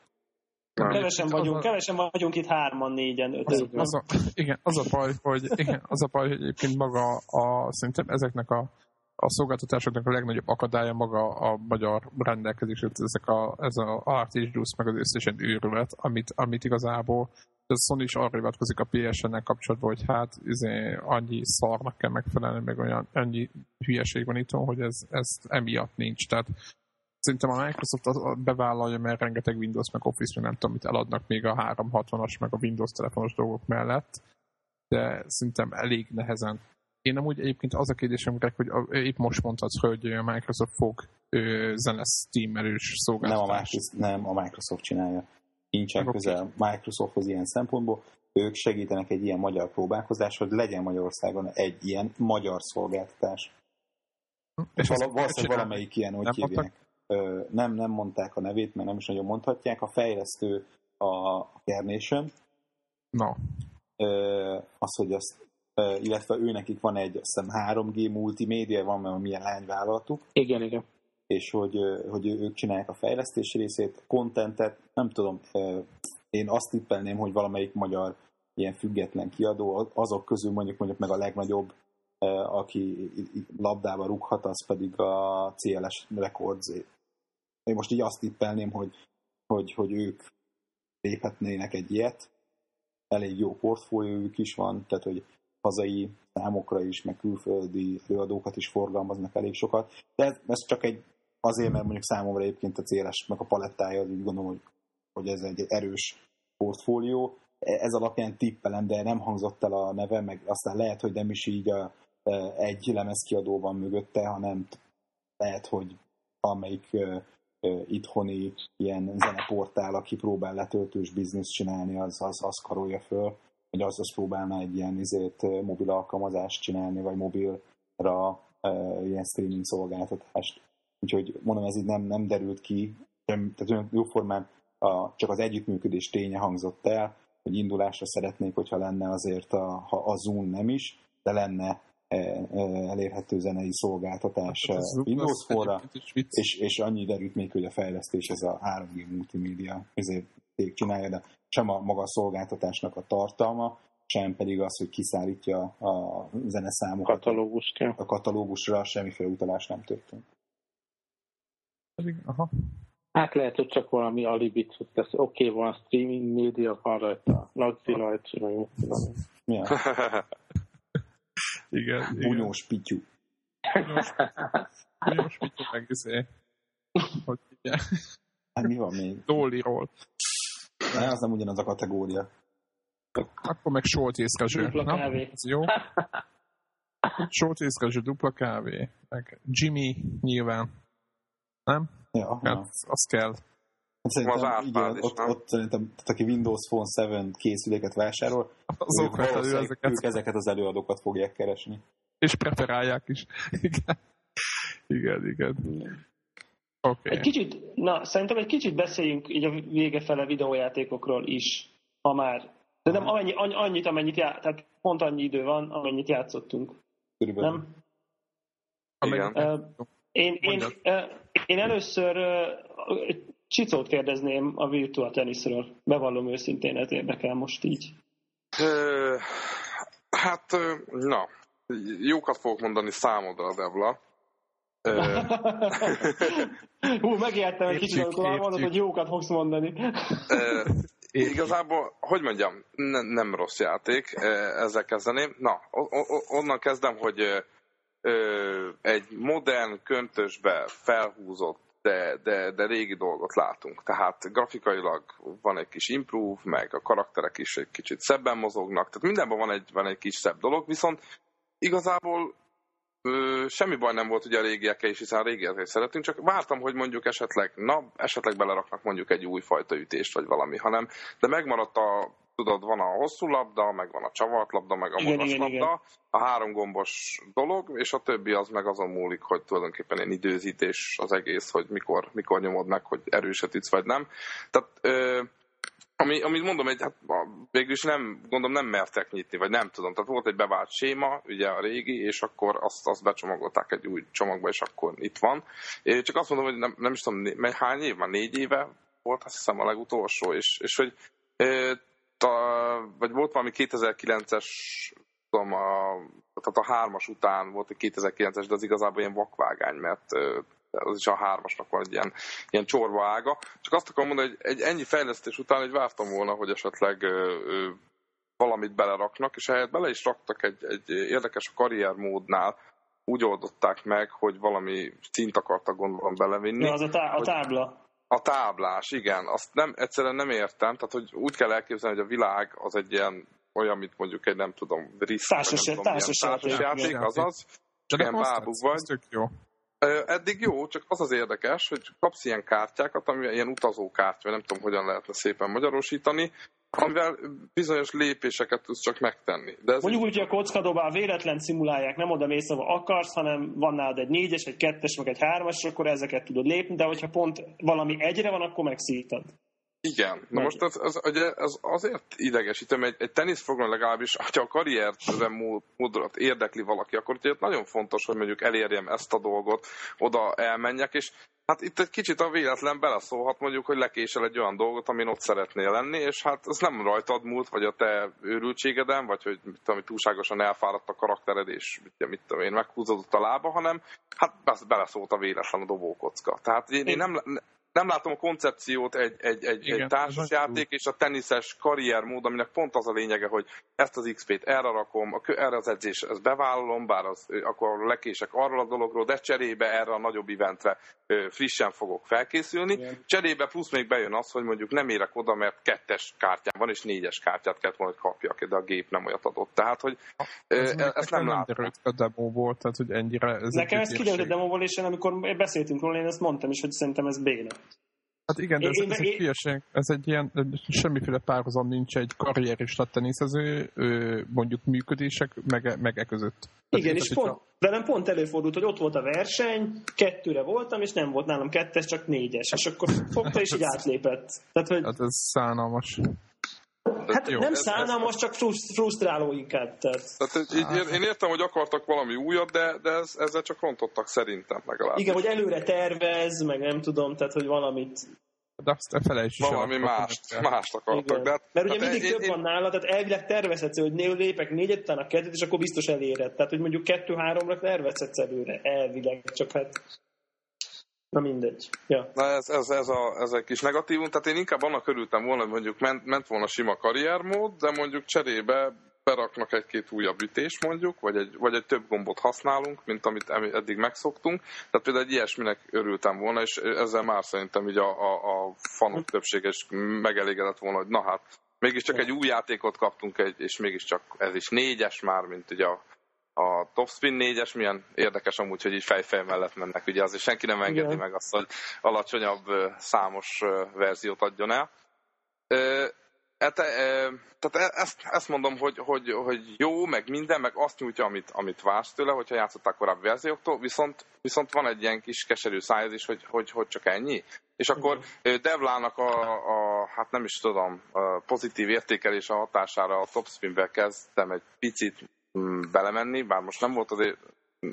Kevesen vagyunk, kevesen vagyunk itt hárman, négyen, öten. Az, az a, igen, az a baj, hogy, igen, az a baj, hogy egyébként maga a, szerintem ezeknek a, a szolgáltatásoknak a legnagyobb akadálya maga a magyar rendelkezés, ezek a, ez a Artis Juice, meg az összesen őrület, amit, amit igazából a Sony is arra hivatkozik a PSN-nel kapcsolatban, hogy hát izé, annyi szarnak kell megfelelni, meg olyan annyi hülyeség van itt, hogy ez, ez emiatt nincs. Tehát szerintem a Microsoft bevállalja, mert rengeteg Windows meg Office, meg nem tudom, mit eladnak még a 360-as, meg a Windows telefonos dolgok mellett, de szerintem elég nehezen. Én amúgy egyébként az a kérdésem, Greg, hogy a, épp most mondtad, hogy a Microsoft fog zene Steam erős szolgáltatást. Nem a, nem, a Microsoft csinálja. Nincsen okay. közel Microsofthoz ilyen szempontból. Ők segítenek egy ilyen magyar próbálkozás, hogy legyen Magyarországon egy ilyen magyar szolgáltatás. És Val- valószínűleg valamelyik ilyen, hogy hívják nem, nem mondták a nevét, mert nem is nagyon mondhatják. A fejlesztő a Carnation. No. Az, hogy azt illetve ő nekik van egy, azt hiszem 3G multimédia, van mert milyen lányvállalatuk. Igen, igen. És hogy, hogy ők csinálják a fejlesztési részét, kontentet, nem tudom, én azt tippelném, hogy valamelyik magyar ilyen független kiadó, azok közül mondjuk mondjuk meg a legnagyobb, aki labdába rúghat, az pedig a CLS Records én most így azt tippelném, hogy, hogy, hogy ők léphetnének egy ilyet. Elég jó portfóliójuk is van, tehát hogy hazai számokra is, meg külföldi előadókat is forgalmaznak elég sokat. De ez, ez csak egy azért, mert mondjuk számomra egyébként a céles, meg a palettája, az úgy gondolom, hogy, hogy ez egy erős portfólió. Ez alapján tippelem, de nem hangzott el a neve, meg aztán lehet, hogy nem is így a, egy lemezkiadó van mögötte, hanem lehet, hogy amelyik itthoni ilyen zeneportál, aki próbál letöltős bizniszt csinálni, az, az, az karolja föl, vagy az, az próbálna egy ilyen izét, mobil alkalmazást csinálni, vagy mobilra ilyen streaming szolgáltatást. Úgyhogy mondom, ez így nem, nem derült ki, tehát olyan jóformán a, csak az együttműködés ténye hangzott el, hogy indulásra szeretnék, hogyha lenne azért a, ha a Zoom nem is, de lenne elérhető zenei szolgáltatás Hát Windows vicc. és, és annyi derült még, hogy a fejlesztés ez a 3G multimédia ezért csinálja, de sem a maga a szolgáltatásnak a tartalma, sem pedig az, hogy kiszállítja a zeneszámokat Katalógust, ja. a katalógusra, semmiféle utalás nem történt. Aha. Hát lehet, hogy csak valami alibit, hogy tesz. Oké, okay, van streaming média, van rajta, Laci rajta, meg mit tudom én. Mi a Igen, igen. bunyós pityú? Bunyós Pityu meg izé. Hogy ugye? Hát mi van még? Dollyról. Ne, az nem ugyanaz a kategória. Akkor meg Soltész Rezső. Dupla Na, kávé. Ez jó. Soltész Rezső, dupla kávé. Meg Jimmy nyilván. Nem? Ja, Hát az kell. Hát Szerintem, Az Árpád igen, is, ott, nem? ott szerintem, tehát aki Windows Phone 7 készüléket vásárol, Azok ők, valószínűleg ezeket. ők ezeket az előadókat fogják keresni. És preferálják is. Igen. Igen, igen. Oké. Egy kicsit, na, szerintem egy kicsit beszéljünk így a vége fele videójátékokról is, ha már. De nem amennyi, annyi, annyit, amennyit já, tehát pont annyi idő van, amennyit játszottunk. Körülbelül. Nem? Igen. Ö, Én, én, ö, én először egy Csicót kérdezném a virtual teniszről. Bevallom őszintén, ez érdekel most így. Ö, Hát, na, jókat fogok mondani számodra, Devla. Hú, megijedtem egy kicsit, amikor már mondod, hogy jókat fogsz mondani. ö, Igazából, hogy mondjam, ne, nem rossz játék, ezzel kezdeném. Na, onnan kezdem, hogy ö, egy modern köntösbe felhúzott, de, de, de régi dolgot látunk. Tehát grafikailag van egy kis improve, meg a karakterek is egy kicsit szebben mozognak, tehát mindenben van egy, van egy kis szebb dolog, viszont igazából ö, semmi baj nem volt ugye a régiekkel is, hiszen a régiekkel is szeretünk, csak vártam, hogy mondjuk esetleg, na, esetleg beleraknak mondjuk egy újfajta ütést, vagy valami, hanem, de megmaradt a, tudod, van a hosszú labda, meg van a csavart labda, meg a Igen, magas igen, labda, igen. a három gombos dolog, és a többi az meg azon múlik, hogy tulajdonképpen ilyen időzítés az egész, hogy mikor, mikor nyomod meg, hogy erőset ütsz, vagy nem. Tehát ö, ami, amit mondom, egy, hát végül is nem, gondolom nem mertek nyitni, vagy nem tudom. Tehát volt egy bevált séma, ugye a régi, és akkor azt, azt becsomagolták egy új csomagba, és akkor itt van. Én csak azt mondom, hogy nem, nem is tudom, hány év, már négy éve volt, azt hiszem a legutolsó, és, és hogy vagy volt valami 2009-es tudom, a, tehát a hármas után volt egy 2009-es, de az igazából ilyen vakvágány, mert az is a hármasnak van egy ilyen, ilyen csorba ága. Csak azt akarom mondani, hogy egy ennyi fejlesztés után egy vártam volna, hogy esetleg valamit beleraknak, és ehhez bele is raktak egy, egy érdekes a karriermódnál, úgy oldották meg, hogy valami szint akartak gondolom belevinni. Ja, az a, tá- a hogy- tábla. A táblás, igen. Azt nem, egyszerűen nem értem. Tehát, hogy úgy kell elképzelni, hogy a világ az egy ilyen olyan, mint mondjuk egy, nem tudom, risk, Társas- vagy nem tudom, társas társas játék, Játék. azaz. Csak ilyen bábuk vagy. ez tök jó. Eddig jó, csak az az érdekes, hogy kapsz ilyen kártyákat, ami ilyen utazókártya, nem tudom, hogyan lehetne szépen magyarosítani, amivel bizonyos lépéseket tudsz csak megtenni. De ez Mondjuk úgy, hogy a kockadobál véletlen szimulálják, nem oda mész, ahol akarsz, hanem van nálad egy négyes, egy kettes, meg egy hármas, akkor ezeket tudod lépni, de hogyha pont valami egyre van, akkor megszítad. Igen. Na most ez, ez, ugye, ez azért idegesítem, egy, egy teniszprogram legalábbis, ha a karrierre mód, módolat érdekli valaki, akkor ugye nagyon fontos, hogy mondjuk elérjem ezt a dolgot, oda elmenjek, és hát itt egy kicsit a véletlen beleszólhat mondjuk, hogy lekésel egy olyan dolgot, amin ott szeretnél lenni, és hát ez nem rajtad múlt, vagy a te őrültségeden, vagy hogy mit tudom, túlságosan elfáradt a karaktered, és mit, mit tudom én, meghúzódott a lába, hanem hát beleszólt a véletlen a dobókocka. Tehát én, én nem, nem látom a koncepciót egy, egy, egy, Igen, egy társasjáték és a teniszes karriermód, aminek pont az a lényege, hogy ezt az XP-t erre rakom, erre az edzés, ezt bevállalom, bár az, akkor lekések arról a dologról, de cserébe erre a nagyobb eventre frissen fogok felkészülni. Igen. Cserébe plusz még bejön az, hogy mondjuk nem érek oda, mert kettes kártyám van, és négyes kártyát kellett volna, hogy kapjak, de a gép nem olyat adott. Tehát, hogy Ez még ezt nem látom. derült a demóból, tehát hogy ennyire... Ez Nekem ez kiderült a demóból, és én amikor beszéltünk róla, én ezt mondtam is, hogy szerintem ez béna. Hát igen, de ez, Én- ez egy hülyeség. Ez egy ilyen, semmiféle párhuzam nincs egy karrierista teniszező mondjuk működések meg, meg e között. Tehát Igen, és pont, velem pont előfordult, hogy ott volt a verseny, kettőre voltam, és nem volt nálam kettes, csak négyes, és akkor fogta, és így átlépett. Tehát, hogy Hát ez szánalmas. Hát jó, nem szánalmas, csak fruszt- frusztráló inkább. Tehát. Tehát így, így, én értem, hogy akartak valami újat, de, de ez, ezzel csak rontottak szerintem legalább. Igen, hogy előre tervez, meg nem tudom, tehát, hogy valamit De azt felejtsd is Valami mást, mást akartak. Igen. De hát, Mert ugye hát mindig én- több én- van nála, tehát elvileg tervezhetsz, hogy né- lépek négyet, utána kettőt, és akkor biztos eléred. Tehát, hogy mondjuk kettő-háromra tervezhetsz előre, elvileg, csak hát... Na mindegy. Ja. Na ez, ez, ez, a, ez egy kis negatívum, tehát én inkább annak örültem volna, hogy mondjuk ment, ment volna sima karriermód, de mondjuk cserébe beraknak egy-két újabb ütést mondjuk, vagy egy, vagy egy több gombot használunk, mint amit eddig megszoktunk. Tehát például egy ilyesminek örültem volna, és ezzel már szerintem így a, a, a fanok többsége is megelégedett volna, hogy na hát, mégiscsak egy új játékot kaptunk, egy, és mégiscsak ez is négyes már, mint ugye a, a Topspin 4-es, milyen érdekes amúgy, hogy így fejfej mellett mennek, ugye azért senki nem engedi Igen. meg azt, hogy alacsonyabb számos verziót adjon el. E, tehát e- ezt, ezt mondom, hogy, hogy, hogy jó, meg minden, meg azt nyújtja, amit, amit vársz tőle, hogyha játszották korábbi verzióktól, viszont, viszont van egy ilyen kis keserű szájez is, hogy, hogy, hogy csak ennyi. És akkor Devlának a, a, hát nem is tudom, pozitív értékelése hatására a Topspinbe kezdtem egy picit belemenni, bár most nem volt azért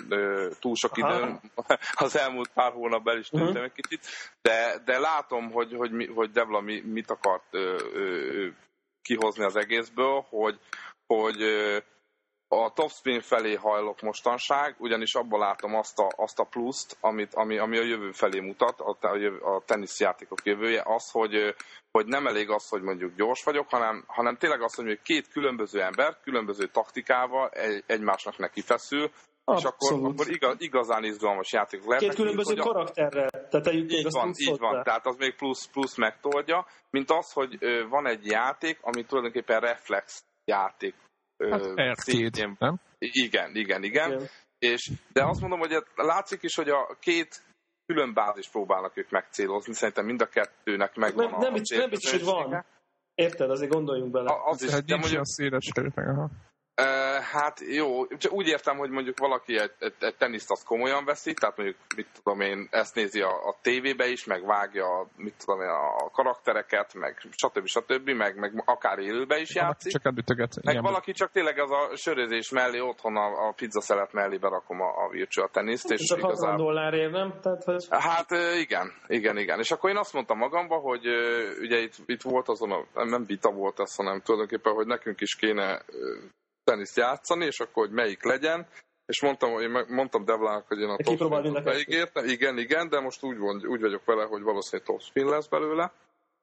ö, túl sok időm, az elmúlt pár hónapban is Mhm. tűntem egy kicsit, de, de látom, hogy, hogy, mi, hogy Devla mi, mit akart ö, ö, kihozni az egészből, hogy, hogy a topspin felé hajlok mostanság, ugyanis abban látom azt a, azt a pluszt, amit, ami, ami a jövő felé mutat, a, a, jövő, a teniszjátékok jövője, az, hogy, hogy nem elég az, hogy mondjuk gyors vagyok, hanem, hanem tényleg az, hogy két különböző ember, különböző taktikával egy, egymásnak neki feszül, és akkor, Abszolút. akkor igaz, igazán izgalmas játékok lehetnek. Két különböző a- karakterrel, tehát így azt van, így van. Tehát az még plusz, plusz megtoldja, mint az, hogy van egy játék, ami tulajdonképpen reflex játék. Hát szintjén- nem? Igen, igen, igen. Igen. És, de azt mondom, hogy látszik is, hogy a két külön bázis próbálnak ők megcélozni. Szerintem mind a kettőnek megvan Nem, a nem, biztos, nem biztos, hogy van. Érted, azért gondoljunk bele. A- Az is, Hát de mondjuk, széles réteg, aha. Hát jó, csak úgy értem, hogy mondjuk valaki egy, egy, egy teniszt azt komolyan veszi, tehát mondjuk, mit tudom én, ezt nézi a, a tévébe is, meg vágja, mit tudom én, a karaktereket, meg stb. stb., meg, meg akár élőbe is játszik. csak előtöget. Meg ilyen valaki csak tényleg az a sörözés mellé otthon a, a pizza szelet mellé berakom a, a virtual teniszt, és Csak 60 igazából... dollárért, nem? Tehát, hogy... Hát igen, igen, igen. És akkor én azt mondtam magamba, hogy ugye itt, itt volt azon a, nem- vita volt ez, hanem tulajdonképpen, hogy nekünk is kéne teniszt játszani, és akkor, hogy melyik legyen. És mondtam, hogy én mondtam Devlának, hogy én a kettőt. beígértem. Igen, igen, de most úgy, van, úgy vagyok vele, hogy valószínűleg topspin lesz belőle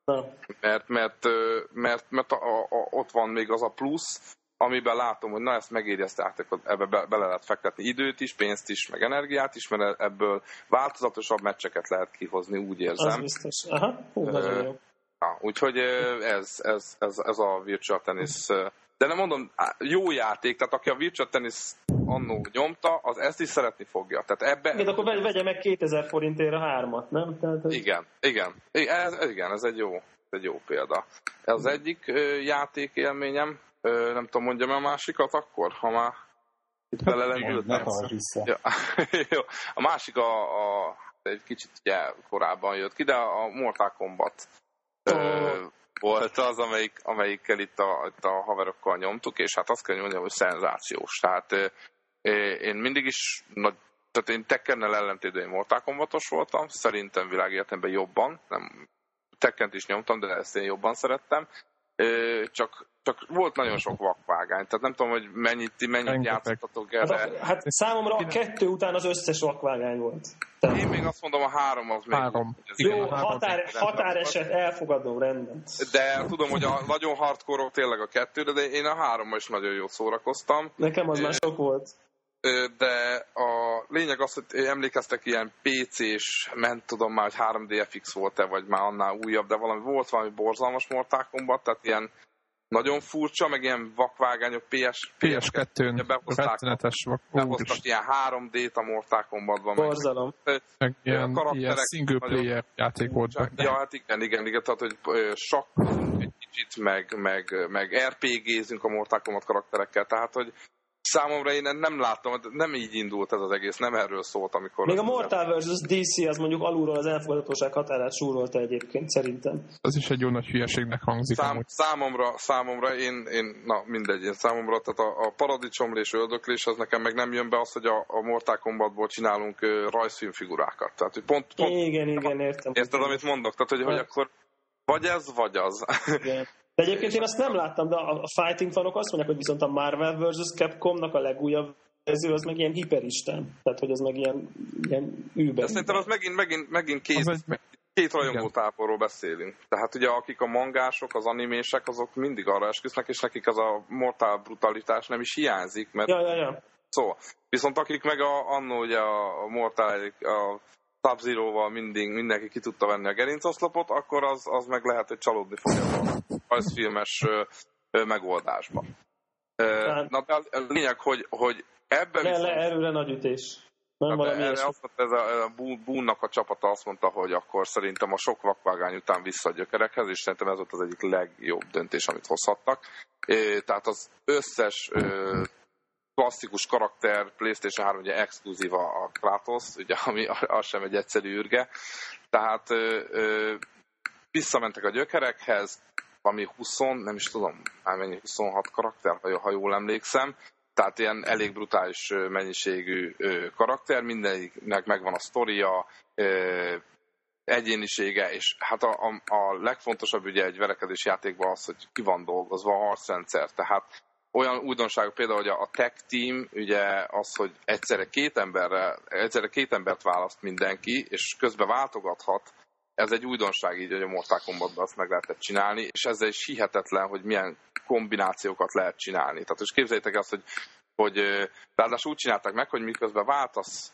Na. mert, mert, mert, mert a, a, a, ott van még az a plusz, amiben látom, hogy na ezt megéri ezt játékot, ebbe be, bele lehet fektetni időt is, pénzt is, meg energiát is, mert ebből változatosabb meccseket lehet kihozni, úgy Az érzem. biztos. Aha, hú, nagyon jó. Ja, úgyhogy ez, ez, ez, ez a Virtual Tennis. De nem mondom, jó játék, tehát aki a Virtual Tennis annó nyomta, az ezt is szeretni fogja. Tehát ebbe... Igen, akkor vegy- vegye meg 2000 forintért a hármat, nem? Tehát, hogy... Igen, igen. Igen, ez, igen, ez egy jó, ez egy jó példa. Ez az egyik ö, játékélményem, ö, nem tudom, mondjam a másikat akkor, ha már itt belelengültem. Ja, jó. A másik a, a, egy kicsit ugye korábban jött ki, de a Mortal Kombat ö, volt az, amelyik, amelyikkel itt a, itt a haverokkal nyomtuk, és hát azt kell mondjam, hogy szenzációs. Tehát én mindig is nagy, tehát én Tekkennel ellentétben én Mortal Kombatos voltam, szerintem világéletemben jobban, nem Tekkent is nyomtam, de ezt én jobban szerettem. Csak, csak volt nagyon sok vakvágány, tehát nem tudom, hogy mennyit, ti mennyit Rengeteg. játszottatok Hát, erre. a, hát számomra a kettő után az összes vakvágány volt. Tehát, Én még azt mondom, a három az még... Három. Igen, jó, három határ, határeset, elfogadom, rendben. De tudom, hogy a nagyon hardcore tényleg a kettő, de én a hárommal is nagyon jól szórakoztam. Nekem az már sok volt. De a lényeg az, hogy emlékeztek ilyen PC-s, nem tudom már, hogy 3DFX volt-e, vagy már annál újabb, de valami volt valami borzalmas Mortal Kombat, tehát ilyen nagyon furcsa, meg ilyen vakvágányok PS, PS2-n rettenetes Behoztak ilyen 3D-t a Mortal Kombatban. Borzalom. Meg, meg ilyen, ilyen single player játék volt. Ja, hát igen, igen, igen, tehát hogy sakk egy kicsit, meg, meg, meg RPG-zünk a Mortal Kombat karakterekkel, tehát hogy számomra én nem láttam, nem így indult ez az egész, nem erről szólt, amikor... Még a Mortal vs. DC az mondjuk alulról az elfogadhatóság határát súrolta egyébként, szerintem. Ez is egy jó nagy hülyeségnek hangzik. Szám, számomra, számomra én, én, na mindegy, én számomra, tehát a, a paradicsomlés, öldöklés, az nekem meg nem jön be az, hogy a, a Mortal Kombatból csinálunk uh, rajzfilmfigurákat. Tehát, hogy pont, pont, igen, igen, értem. Érted, amit mondok? Tehát, hogy, hogy akkor vagy ez, vagy az. Igen. De egyébként én azt nem láttam, de a fighting fanok azt mondják, hogy viszont a Marvel vs. Capcomnak a legújabb verzió az meg ilyen hiperisten. Tehát, hogy az meg ilyen, ilyen űben. De szerintem az megint, megint, megint két, az egy... két rajongótáborról beszélünk. Tehát ugye akik a mangások, az animések, azok mindig arra esküsznek, és nekik az a mortál brutalitás nem is hiányzik, mert ja, ja, ja. Szó. Viszont akik meg a, annó ugye a Mortal, a sub mindig, mindenki ki tudta venni a gerincoszlopot, akkor az, az meg lehet, hogy csalódni fogja a rajzfilmes megoldásba. Na, de a lényeg, hogy, hogy ebben le, viszont... le, erőre nagy ütés. Nem valami erre azt mondta, ez a, a Boone-nak a csapata azt mondta, hogy akkor szerintem a sok vakvágány után vissza a gyökerekhez, és szerintem ez volt az egyik legjobb döntés, amit hozhattak. É, tehát az összes ö, klasszikus karakter, PlayStation 3 ugye exkluzív a Kratos, ugye, ami az sem egy egyszerű űrge. Tehát ö, ö, visszamentek a gyökerekhez, ami 20, nem is tudom, már mennyi, 26 karakter, ha jól emlékszem, tehát ilyen elég brutális mennyiségű karakter, mindeniknek megvan a sztoria, egyénisége, és hát a, a, a legfontosabb ugye egy verekedés játékban az, hogy ki van dolgozva a harcrendszer, tehát olyan újdonságok például, hogy a tech team, ugye az, hogy egyszerre két, emberre, egyszerre két embert választ mindenki, és közben váltogathat, ez egy újdonság így, hogy a Mortal Kombatban azt meg lehetett csinálni, és ezzel is hihetetlen, hogy milyen kombinációkat lehet csinálni. Tehát most képzeljétek azt, hogy, hogy ráadásul úgy csinálták meg, hogy miközben váltasz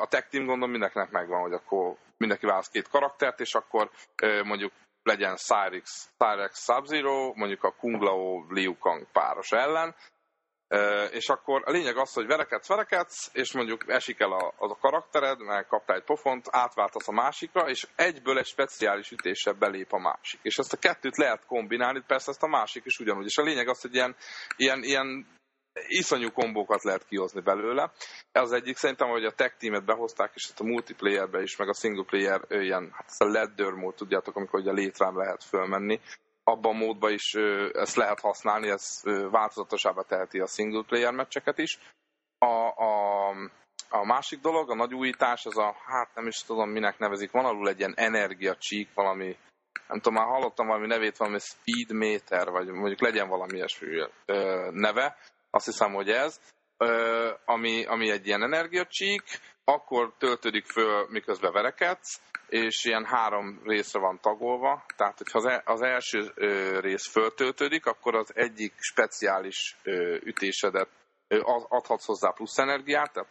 a tech team gondolom mindenkinek megvan, hogy akkor mindenki választ két karaktert, és akkor mondjuk legyen Cyrex, Cyrex Sub-Zero, mondjuk a Kung Lao Liu Kang páros ellen, és akkor a lényeg az, hogy verekedsz, verekedsz, és mondjuk esik el a, az a karaktered, mert kaptál egy pofont, átváltasz a másikra, és egyből egy speciális ütéssel belép a másik. És ezt a kettőt lehet kombinálni, persze ezt a másik is ugyanúgy. És a lényeg az, hogy ilyen, ilyen, ilyen iszonyú kombókat lehet kihozni belőle. Ez az egyik, szerintem, hogy a tech teamet behozták, és ezt a multiplayerbe is, meg a single player ilyen, hát ezt a ladder mód, tudjátok, amikor ugye létrám lehet fölmenni, abban a módban is ezt lehet használni, ez változatosába teheti a single player meccseket is. A, a, a másik dolog, a nagy újítás, az a, hát nem is tudom, minek nevezik, van alul egy ilyen energiacsík, valami, nem tudom, már hallottam valami nevét, valami speedmeter, vagy mondjuk legyen valami ilyesmi neve, azt hiszem, hogy ez, ami, ami egy ilyen energiacsík, akkor töltődik föl, miközben verekedsz, és ilyen három részre van tagolva, tehát hogyha az, e, első rész föltöltődik, akkor az egyik speciális ütésedet adhatsz hozzá plusz energiát, tehát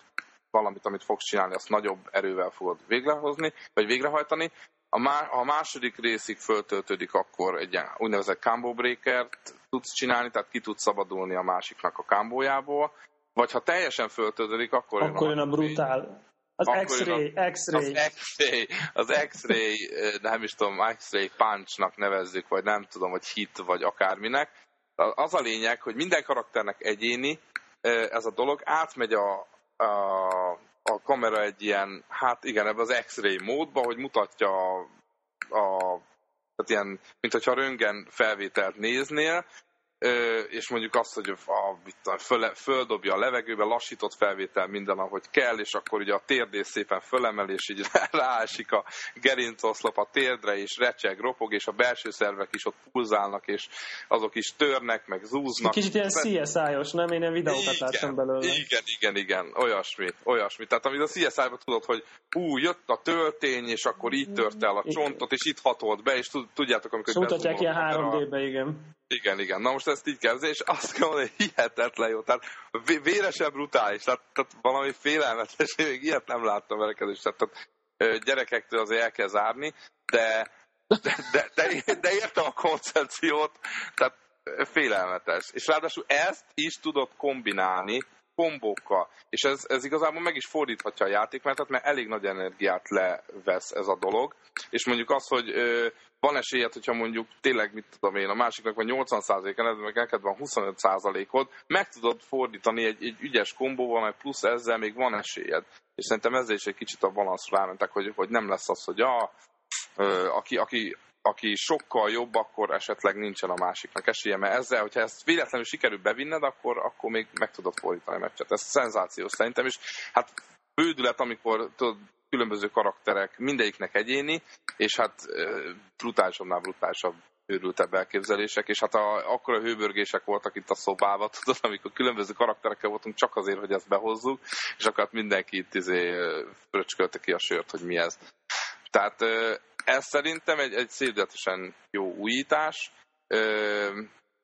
valamit, amit fogsz csinálni, azt nagyobb erővel fogod végrehozni, vagy végrehajtani. A, má, a második részig föltöltődik, akkor egy ilyen úgynevezett combo breaker-t tudsz csinálni, tehát ki tudsz szabadulni a másiknak a kambójából, vagy ha teljesen föltöltődik, akkor, akkor jön a, a brutál. Az X-ray, X-ray. Az X-ray, az X-ray, nem is tudom, X-ray punchnak nevezzük, vagy nem tudom, hogy hit, vagy akárminek. Az a lényeg, hogy minden karakternek egyéni ez a dolog, átmegy a, a, a kamera egy ilyen, hát igen, ebbe az X-ray módba, hogy mutatja a, a tehát ilyen, mint hogyha röngen felvételt néznél, és mondjuk azt, hogy a, a, föl, földobja a levegőbe, lassított felvétel minden, ahogy kell, és akkor ugye a térdés szépen fölemel, és így ráesik a gerincoszlop a térdre, és recseg, ropog, és a belső szervek is ott pulzálnak, és azok is törnek, meg zúznak. Kicsit ilyen CSI-os, nem? Én ilyen videókat láttam belőle. Igen, igen, igen, olyasmi, olyasmi. Tehát amit a CSI-ban tudod, hogy ú, jött a töltény, és akkor így tört el a csontot, és itt hatolt be, és tudjátok, amikor... És mutatják ilyen 3D-be, igen. Igen, igen. Na most ezt így kezdve, és azt kell mondani, hogy hihetetlen jó. Tehát véresen brutális, tehát, tehát valami félelmetes, még ilyet nem láttam verekedést. Tehát, tehát gyerekektől azért el kell zárni, de de, de, de, de értem a koncepciót, tehát félelmetes. És ráadásul ezt is tudod kombinálni kombókkal. És ez, ez igazából meg is fordíthatja a játékmenetet, mert elég nagy energiát levesz ez a dolog. És mondjuk az, hogy ö, van esélyed, hogyha mondjuk tényleg, mit tudom én, a másiknak van 80%-en, meg neked van 25%-od, meg tudod fordítani egy, egy ügyes kombóval, meg plusz ezzel még van esélyed. És szerintem ezzel is egy kicsit a balansz rámentek, hogy, hogy nem lesz az, hogy ja, ö, aki, aki aki sokkal jobb, akkor esetleg nincsen a másiknak esélye, mert ezzel, hogyha ezt véletlenül sikerül bevinned, akkor, akkor még meg tudod fordítani a meccset. Ez szenzációs szerintem, és hát bődület, amikor tudod, különböző karakterek, mindegyiknek egyéni, és hát brutálisabbnál brutálisabb őrültebb elképzelések, és hát a, akkor a hőbörgések voltak itt a szobában, tudod, amikor különböző karakterekkel voltunk csak azért, hogy ezt behozzuk, és akkor hát mindenki itt izé fröcskölte ki a sört, hogy mi ez. Tehát ez szerintem egy, egy szédületesen jó újítás,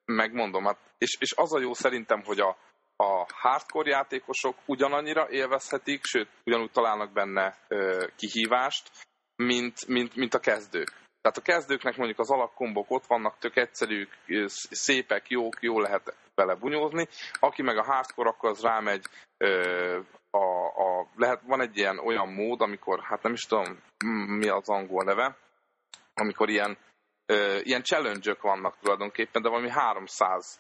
megmondom, hát, és, és az a jó szerintem, hogy a, a hardcore játékosok ugyanannyira élvezhetik, sőt, ugyanúgy találnak benne ö, kihívást, mint, mint, mint a kezdők. Tehát a kezdőknek mondjuk az alapkombok ott vannak, tök egyszerűk, szépek, jók, jó lehet vele bunyózni. Aki meg a hardcore, akkor az rámegy ö, a, a, lehet, van egy ilyen olyan mód, amikor, hát nem is tudom mi az angol neve, amikor ilyen, ö, ilyen challenge vannak tulajdonképpen, de valami 300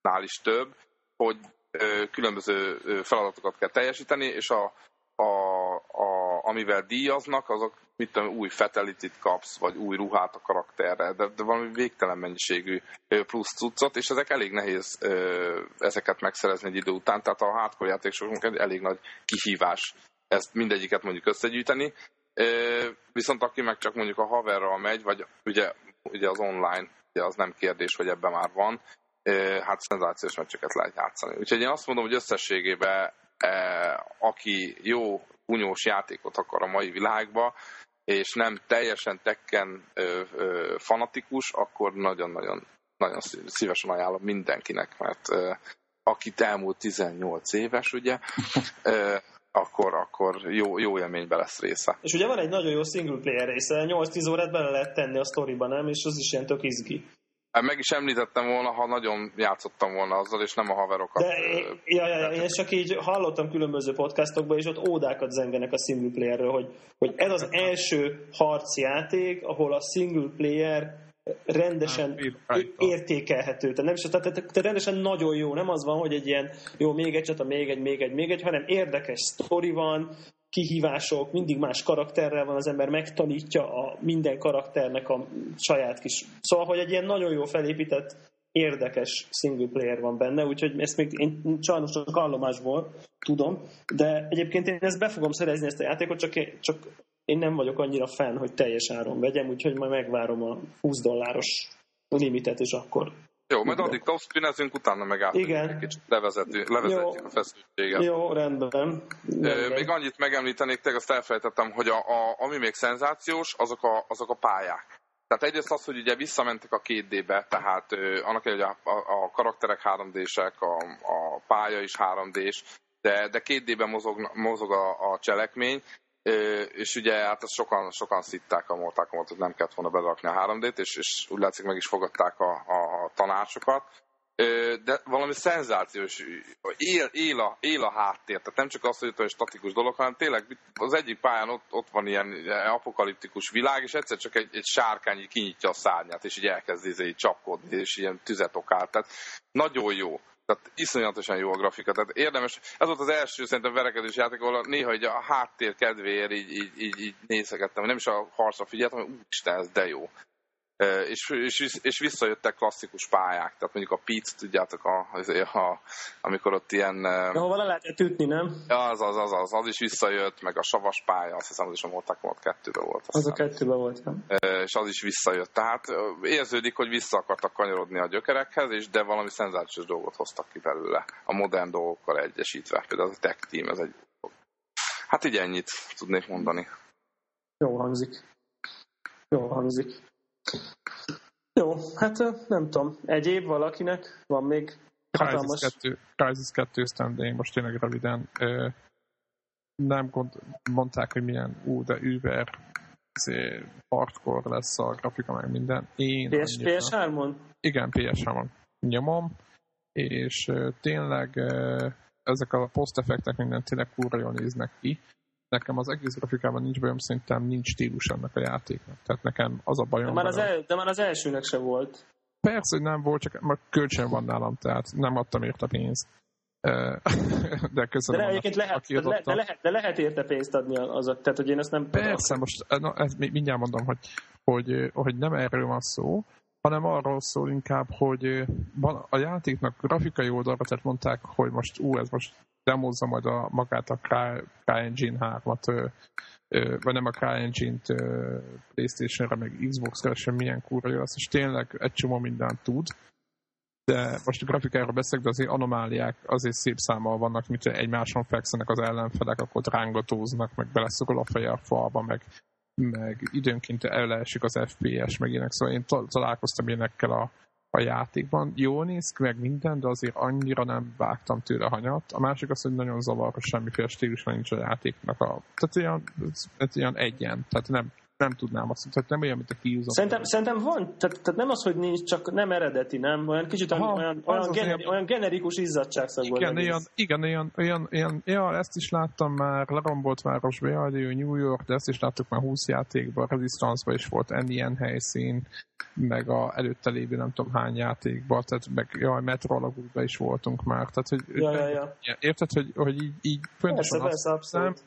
nál is több, hogy különböző feladatokat kell teljesíteni, és a, a, a, amivel díjaznak, azok mit tudom, új fatality kapsz, vagy új ruhát a karakterre, de, de valami végtelen mennyiségű plusz cuccot, és ezek elég nehéz ö, ezeket megszerezni egy idő után, tehát a hardcore játékosoknak egy elég nagy kihívás ezt mindegyiket mondjuk összegyűjteni, ö, viszont aki meg csak mondjuk a haverral megy, vagy ugye, ugye az online, ugye az nem kérdés, hogy ebben már van, hát szenzációs meccseket lehet játszani. Úgyhogy én azt mondom, hogy összességében aki jó bunyós játékot akar a mai világba, és nem teljesen tekken fanatikus, akkor nagyon-nagyon nagyon szívesen ajánlom mindenkinek, mert ö, akit elmúlt 18 éves, ugye, akkor, akkor jó, jó élménybe lesz része. És ugye van egy nagyon jó single player része, 8-10 órát bele lehet tenni a sztoriba, nem? És az is ilyen tök izgi. Hát meg is említettem volna, ha nagyon játszottam volna azzal, és nem a haverokat. De, ja, ja, ja, én csak így hallottam különböző podcastokban, és ott ódákat zengenek a single playerről, hogy, hogy ez az első harcjáték, ahol a single player rendesen hát, értékelhető. Tehát, nem is, tehát, tehát, tehát rendesen nagyon jó. Nem az van, hogy egy ilyen jó, még egy csata, még egy, még egy, még egy, hanem érdekes sztori van, kihívások, mindig más karakterrel van, az ember megtanítja a minden karakternek a saját kis... Szóval, hogy egy ilyen nagyon jó felépített, érdekes single player van benne, úgyhogy ezt még én sajnos csak allomásból tudom, de egyébként én ezt be fogom szerezni ezt a játékot, csak én, csak én nem vagyok annyira fenn, hogy teljes áron vegyem, úgyhogy majd megvárom a 20 dolláros limitet, és akkor jó, majd addig topspinezünk, utána meg át Igen. egy kicsit levezetjük, levezetjük a feszültséget. Jó, rendben. rendben. Még annyit megemlítenék, tényleg azt elfelejtettem, hogy a, a, ami még szenzációs, azok a, azok a pályák. Tehát egyrészt az, hogy ugye visszamentek a 2D-be, tehát ö, annak hogy a, a, a karakterek 3D-sek, a, a pálya is 3D-s, de, de 2D-ben mozog, mozog a, a cselekmény, és ugye hát azt sokan, sokan szitták a Mortal Kombat, hogy nem kellett volna berakni a 3D-t, és, és úgy látszik meg is fogadták a, a tanácsokat. De valami szenzációs, él, él, a, él a háttér, tehát nem csak az, hogy egy statikus dolog, hanem tényleg az egyik pályán ott, ott van ilyen apokaliptikus világ, és egyszer csak egy, egy sárkány kinyitja a szárnyát, és így elkezd így csapkodni, és ilyen tüzet okál. Tehát nagyon jó. Tehát iszonyatosan jó a grafika. Tehát érdemes, ez volt az első szerintem verekedős játék, ahol néha így a háttér kedvéért így, így, így, így nézegettem, nem is a harcra figyeltem, hogy úristen, ez de jó. És, és, és visszajöttek klasszikus pályák, tehát mondjuk a Pete, tudjátok, a, a, amikor ott ilyen... Ahova le lehetett ütni, nem? Az, az, az, az, az is visszajött, meg a savas pálya, azt hiszem, az is a Mortal Kombat 2 volt. Az a kettőben volt, nem? És az is visszajött. Tehát érződik, hogy vissza akartak kanyarodni a gyökerekhez, és de valami szenzációs dolgot hoztak ki belőle, a modern dolgokkal egyesítve. Például a Tech Team, ez egy Hát így ennyit tudnék mondani. Jó hangzik. Jó hangzik. Jó, hát nem tudom. Egyéb valakinek van még hatalmas... Crysis 2, Crysis 2 de én most tényleg röviden nem gond, mondták, hogy milyen ú, de Uber hardcore lesz a grafika, meg minden. Én PS, PS3-on? Igen, PS3-on nyomom, és tényleg ezek a post-effektek minden tényleg kurva jól néznek ki. Nekem az egész grafikában nincs bajom, szerintem nincs stílus annak a játéknak. Tehát nekem az a bajom. De már az, el, de már az elsőnek se volt. Persze, hogy nem volt, csak már kölcsön van nálam, tehát nem adtam érte pénzt. de köszönöm. De egyébként lehet, de, le, de, lehet, de lehet érte pénzt adni azok, tehát hogy én ezt nem... Persze, most na, ezt mindjárt mondom, hogy, hogy, hogy nem erről van szó, hanem arról szól inkább, hogy van a játéknak grafikai oldalra, tehát mondták, hogy most ú, ez most demozza majd a, magát a CryEngine 3-at, vagy nem a CryEngine-t Playstation-re, meg Xbox-ra sem milyen kurva jó, és tényleg egy csomó mindent tud, de most a grafikáról beszélek, de azért anomáliák azért szép számmal vannak, mint egymáson fekszenek az ellenfelek, akkor rángatóznak, meg beleszorul a feje a falba, meg, meg időnként elleesik az FPS, meg ilyenek, szóval én találkoztam ilyenekkel a, a játékban. Jó néz ki, meg minden, de azért annyira nem vágtam tőle hanyat. A másik az, hogy nagyon zavaros, semmiféle stílusra nincs a játéknak. A, tehát ez, ez ilyen egyen, tehát nem, nem tudnám azt, tehát nem olyan, mint a kiúzom. Szerintem, szerintem van, tehát, tehát nem az, hogy nincs, csak nem eredeti, nem? Olyan kicsit Aha, olyan, olyan, generi, olyan generikus izzadságszagú. Igen, ilyen, igen, ilyen, ilyen, ilyen, ja, ezt is láttam már, lerombolt város, Beajdő, New York, de ezt is láttuk már 20 játékban, Resistance-ban is volt enni ilyen helyszín, meg a előtte lévő nem tudom hány játékban, tehát meg jaj, metrologukban is voltunk már, tehát hogy ja, ja, ja. érted, hogy, hogy így, így persze, persze, abszolút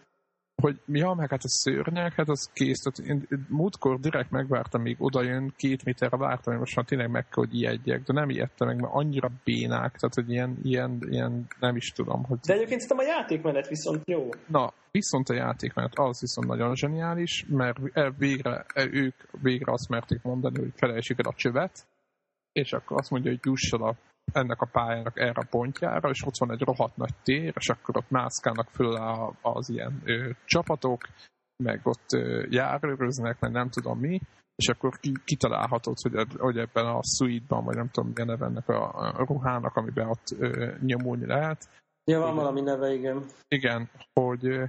hogy ja, meg hát a szörnyek, hát az kész. Tehát én múltkor direkt megvártam, még oda jön, két méterre vártam, hogy most már tényleg meg kell, hogy ijedjek, de nem ijedtem meg, mert annyira bénák, tehát hogy ilyen, ilyen, ilyen nem is tudom. Hogy... De egyébként szerintem a játékmenet viszont jó. Na, viszont a játékmenet az viszont nagyon zseniális, mert végre, ők végre azt merték mondani, hogy felejtsük el a csövet, és akkor azt mondja, hogy jusson a ennek a pályának erre a pontjára, és ott van egy rohadt nagy tér, és akkor ott mászkálnak föl az ilyen ö, csapatok, meg ott ö, járőröznek, meg nem tudom mi, és akkor kitalálhatod, hogy, hogy ebben a suite-ban, vagy nem tudom milyen neve ennek a, a ruhának, amiben ott ö, nyomulni lehet. Ja, van igen. valami neve, igen. Igen, hogy,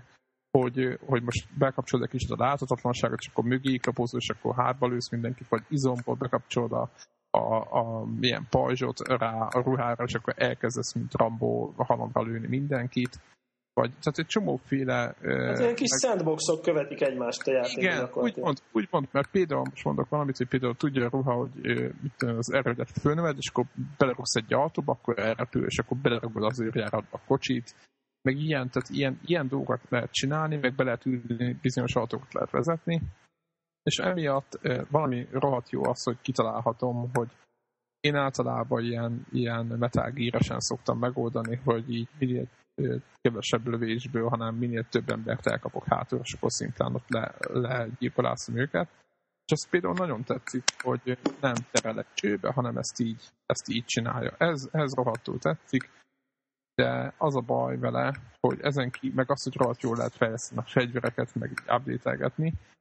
hogy, hogy most bekapcsolod egy kicsit a láthatatlanságot, és akkor mögé kapózol, és akkor hátba lősz mindenkit, vagy izomból bekapcsolod a a, a milyen pajzsot rá a ruhára, és akkor elkezdesz, mint Rambo halomra lőni mindenkit. Vagy, tehát egy csomóféle... Hát ilyen kis meg... sandboxok követik egymást a játékban. Igen, úgymond, úgymond, mert például most mondok valamit, hogy például tudja a ruha, hogy mit az erődet fölnöved, és akkor belerúgsz egy autóba, akkor elrepül, és akkor belerúgod az őrjáratba a kocsit, meg ilyen, tehát ilyen, ilyen dolgokat lehet csinálni, meg be lehet ülni, bizonyos autókat lehet vezetni, és emiatt valami rohadt jó az, hogy kitalálhatom, hogy én általában ilyen, ilyen metágíresen szoktam megoldani, hogy így minél kevesebb lövésből, hanem minél több embert elkapok hátul, és akkor szintén ott le, legyilkolászom őket. És ez például nagyon tetszik, hogy nem terel egy csőbe, hanem ezt így, ezt így csinálja. Ez, ez rohadtul tetszik, de az a baj vele, hogy ezen ki, meg az, hogy rohadt jól lehet fejleszteni a fegyvereket, meg update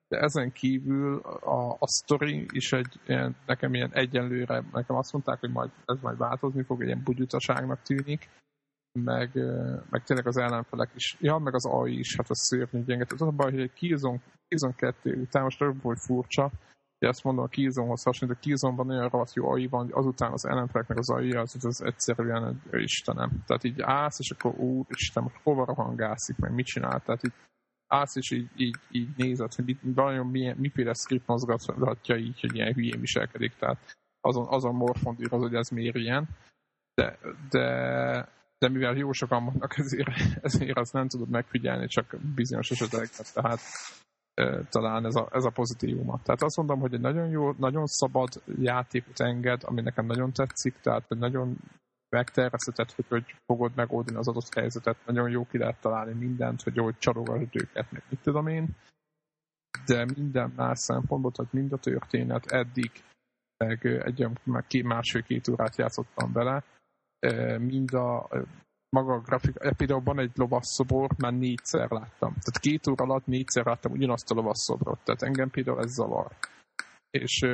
de ezen kívül a, a sztori is egy ilyen, nekem ilyen egyenlőre, nekem azt mondták, hogy majd, ez majd változni fog, egy ilyen bugyutaságnak tűnik, meg, meg tényleg az ellenfelek is, ja, meg az AI is, hát az szörnyű gyenge. Az a baj, hogy egy Killzone, Killzone 2 után most több volt furcsa, de azt mondom, a Killzone-hoz hasonlít, a Killzone-ban olyan rohadt jó AI van, azután az ellenfeleknek az AI, az, az egyszerűen Istenem. Tehát így állsz, és akkor úristen, most hova rohangászik, meg mit csinál, tehát így állsz és így, így, így nézed, hogy mit, vajon milyen, miféle script mozgatja így, hogy ilyen hülyén viselkedik, tehát azon, azon morfondír az, hogy ez miért ilyen, de, de, de mivel jó sokan vannak, ezért, ezért azt nem tudod megfigyelni, csak bizonyos esetekben, tehát talán ez a, ez a pozitívuma. Tehát azt mondom, hogy egy nagyon jó, nagyon szabad játékot enged, ami nekem nagyon tetszik, tehát hogy nagyon megtervezheted, hogy hogy fogod megoldani az adott helyzetet, nagyon jó ki lehet találni mindent, hogy hogy csarogasd őket, meg mit tudom én, de minden más szempontból, tehát mind a történet eddig, meg egy két, másfél-két órát játszottam vele, mind a maga a grafika, például van egy lovasszobor, már négyszer láttam. Tehát két óra alatt négyszer láttam ugyanazt a lovasszobrot, tehát engem például ez zavar. És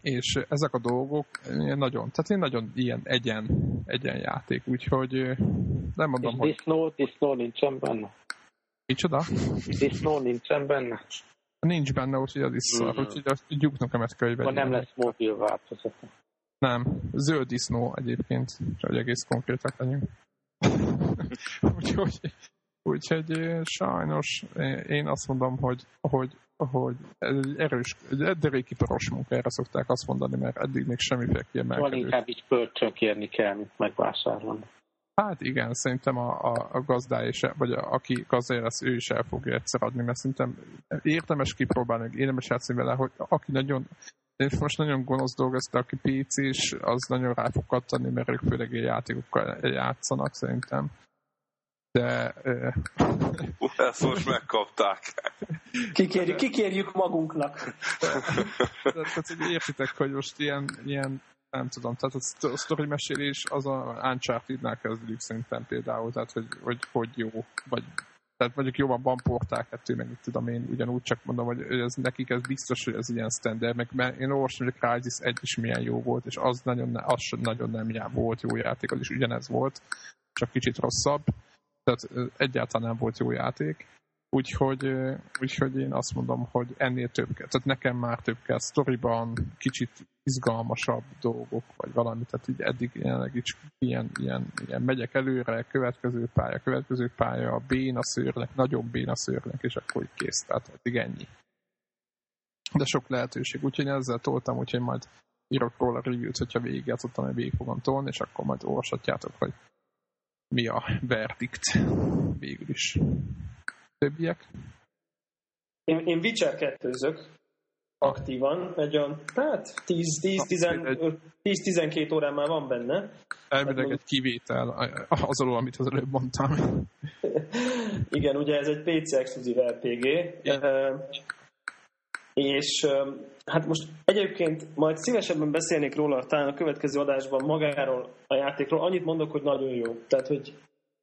és ezek a dolgok nagyon, tehát én nagyon ilyen egyen, egyen játék, úgyhogy nem mondom, és hogy... Disznó, disznó nincsen benne. Micsoda? Disznó nincsen benne. Nincs benne, úgyhogy az is szar, Mhm. úgyhogy a gyúknokemet Akkor könyvelni. nem lesz mobil változat. Nem, zöld disznó egyébként, hogy egész konkrétak legyünk. úgyhogy, úgyhogy sajnos én azt mondom, hogy, hogy, hogy egy erős, egy derékiparos munka, erre szokták azt mondani, mert eddig még semmiféle Van kiemelkedő. inkább így kölcsön kérni kell, mint megvásárolni. Hát igen, szerintem a, a, a gazdá is, vagy a, aki gazdája lesz, ő is el fogja egyszer adni, mert szerintem érdemes kipróbálni, érdemes játszani vele, hogy aki nagyon én most nagyon gonosz dolgozt, aki pc is, az nagyon rá fog kattani, mert ők főleg ilyen játékokkal játszanak szerintem. De Ezt most megkapták. Kikérjük, kikérjük magunknak. tehát, tehát, hogy értitek, hogy most ilyen, ilyen nem tudom, tehát a sztor- sztori mesélés az a Uncharted-nál kezdődik szerintem például, tehát hogy, hogy, hogy jó, vagy tehát mondjuk jobban van portál kettő, meg mit tudom én, ugyanúgy csak mondom, hogy ez, nekik ez biztos, hogy ez ilyen standard, meg mert én olvastam, hogy a Crysis 1 is milyen jó volt, és az nagyon, az nagyon nem já, volt jó játék, az is ugyanez volt, csak kicsit rosszabb, tehát egyáltalán nem volt jó játék. Úgyhogy, úgyhogy én azt mondom, hogy ennél több kell. Tehát nekem már több kell sztoriban, kicsit izgalmasabb dolgok, vagy valami. Tehát így eddig jelenleg is ilyen, ilyen, ilyen megyek előre, következő pálya, következő pálya, béna szőrnek, nagyon béna szőrnek, és akkor így kész. Tehát eddig ennyi. De sok lehetőség. Úgyhogy ezzel toltam, úgyhogy majd írok róla review-t, hogyha végigjátszottam, hogy végig fogom tolni, és akkor majd olvashatjátok, hogy mi a verdikt végül is. Többiek? Én, én Witcher 2 aktívan, egy olyan, hát 10-12 órán már van benne. Elvileg egy kivétel az alól, amit az előbb mondtam. Igen, ugye ez egy PC exkluzív RPG. Igen. És hát most egyébként majd szívesebben beszélnék róla talán a következő adásban magáról a játékról. Annyit mondok, hogy nagyon jó. Tehát, hogy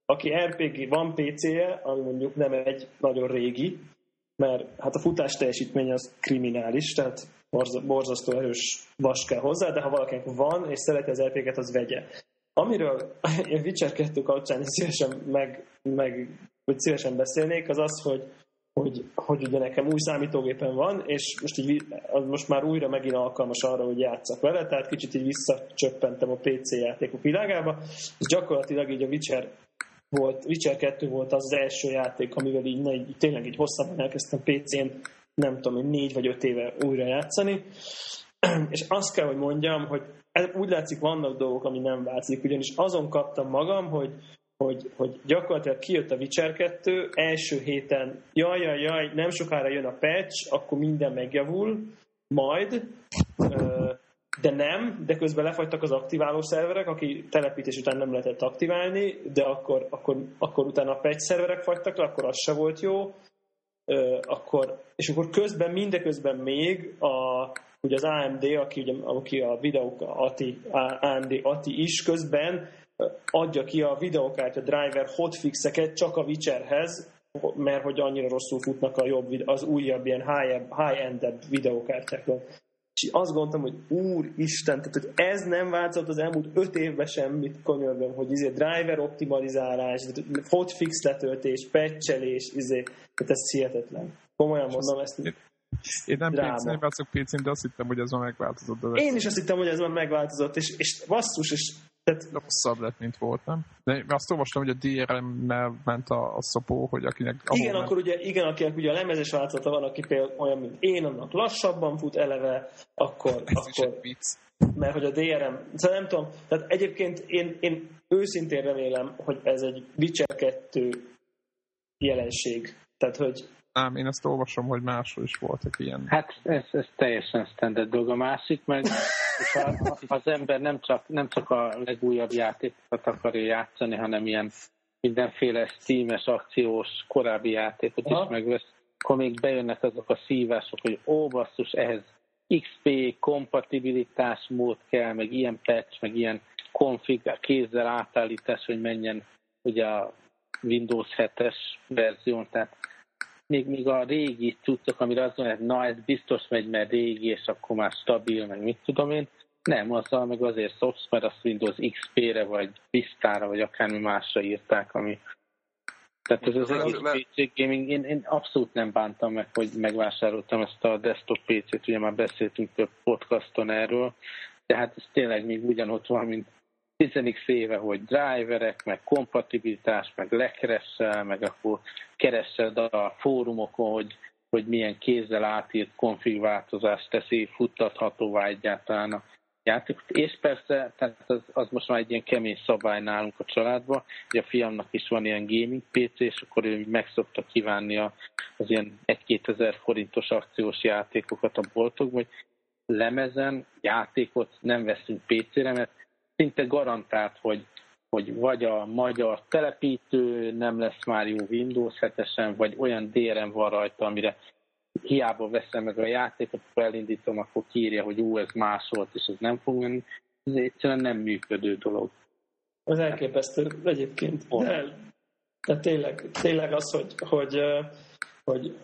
aki RPG van PC-je, ami mondjuk nem egy nagyon régi, mert hát a futás teljesítmény az kriminális, tehát borza- borzasztó erős vas kell hozzá, de ha valakinek van, és szereti az RPG-et, az vegye. Amiről én Witcher 2 kapcsán szívesen meg, meg hogy szívesen beszélnék, az az, hogy hogy, hogy ugye nekem új számítógépen van, és most, így, most már újra megint alkalmas arra, hogy játszak vele, tehát kicsit így visszacsöppentem a PC játékok világába, és gyakorlatilag így a Witcher volt, Witcher 2 volt az, az első játék, amivel így, na, így tényleg így hosszabban elkezdtem PC-n, nem tudom, én négy vagy öt éve újra játszani, és azt kell, hogy mondjam, hogy úgy látszik, vannak dolgok, ami nem változik, ugyanis azon kaptam magam, hogy hogy, hogy gyakorlatilag kijött a Witcher 2, első héten, jaj, jaj, jaj, nem sokára jön a patch, akkor minden megjavul, majd, de nem, de közben lefagytak az aktiváló szerverek, aki telepítés után nem lehetett aktiválni, de akkor, akkor, akkor utána a patch szerverek fagytak le, akkor az se volt jó, Ö, akkor, és akkor közben, mindeközben még a, ugye az AMD, aki, ugye, aki a videók, ATI, AMD ATI is közben adja ki a videokártya driver hotfixeket csak a Witcherhez, mert hogy annyira rosszul futnak a jobb, az újabb ilyen high-end, high-endebb videokártyákon. És azt gondoltam, hogy úristen, tehát hogy ez nem változott az elmúlt öt évben semmit, konyolgom, hogy izé driver optimalizálás, hotfix letöltés, patchelés, izé, tehát ez hihetetlen. Komolyan mondom ezt. Én nem Dráma. PC-n játszok PC-n, de azt hittem, hogy ez már megváltozott. De Én is azt hittem, hogy ez már megváltozott, és, és basszus, és tehát rosszabb lett, mint volt, nem? De én azt olvastam, hogy a DRM-mel ment a, a szopó, hogy akinek... igen, ahol akkor ugye, igen, akinek ugye a lemezes változata van, aki például olyan, mint én, annak lassabban fut eleve, akkor, Ez is akkor egy vicc. mert hogy a DRM, szóval nem tudom, tehát egyébként én, én őszintén remélem, hogy ez egy Witcher 2 jelenség. Tehát, hogy Nem, én ezt olvasom, hogy máshol is voltak ilyen. Hát ez, ez teljesen standard dolog. A másik meg, az ember nem csak, nem csak a legújabb játékokat akarja játszani, hanem ilyen mindenféle Steam-es, akciós, korábbi játékot is megvesz, akkor még bejönnek azok a szívások, hogy ó, basszus, ehhez XP kompatibilitás mód kell, meg ilyen patch, meg ilyen config, kézzel átállítás, hogy menjen ugye a Windows 7-es verzión, tehát még, még a régi cuccok, amire azt mondják, na ez biztos megy, mert régi, és akkor már stabil, meg mit tudom én, nem, azzal meg azért szopsz, mert azt Windows XP-re, vagy Vista-ra, vagy akármi másra írták, ami Tehát ez az egész PC gaming, én, én abszolút nem bántam meg, hogy megvásároltam ezt a desktop PC-t, ugye már beszéltünk több podcaston erről, de hát ez tényleg még ugyanott van, mint 10 éve, hogy driverek, meg kompatibilitás, meg lekeressel, meg akkor keresed a fórumokon, hogy, hogy milyen kézzel átírt konfigváltozást teszi futtathatóvá egyáltalán a játékot. És persze, tehát az, az most már egy ilyen kemény szabály nálunk a családban, hogy a fiamnak is van ilyen gaming PC, és akkor ő meg szokta kívánni az ilyen 1-2 ezer forintos akciós játékokat a boltokban, hogy lemezen játékot nem veszünk PC-re, mert szinte garantált, hogy, hogy vagy a magyar telepítő nem lesz már jó Windows 7-esen, vagy olyan DRM van rajta, amire hiába veszem meg a játékot, akkor elindítom, akkor kírja, hogy ú, ez más volt, és ez nem fog menni. Ez egyszerűen nem működő dolog. Az elképesztő egyébként. De, de tényleg, tényleg az, hogy, hogy, hogy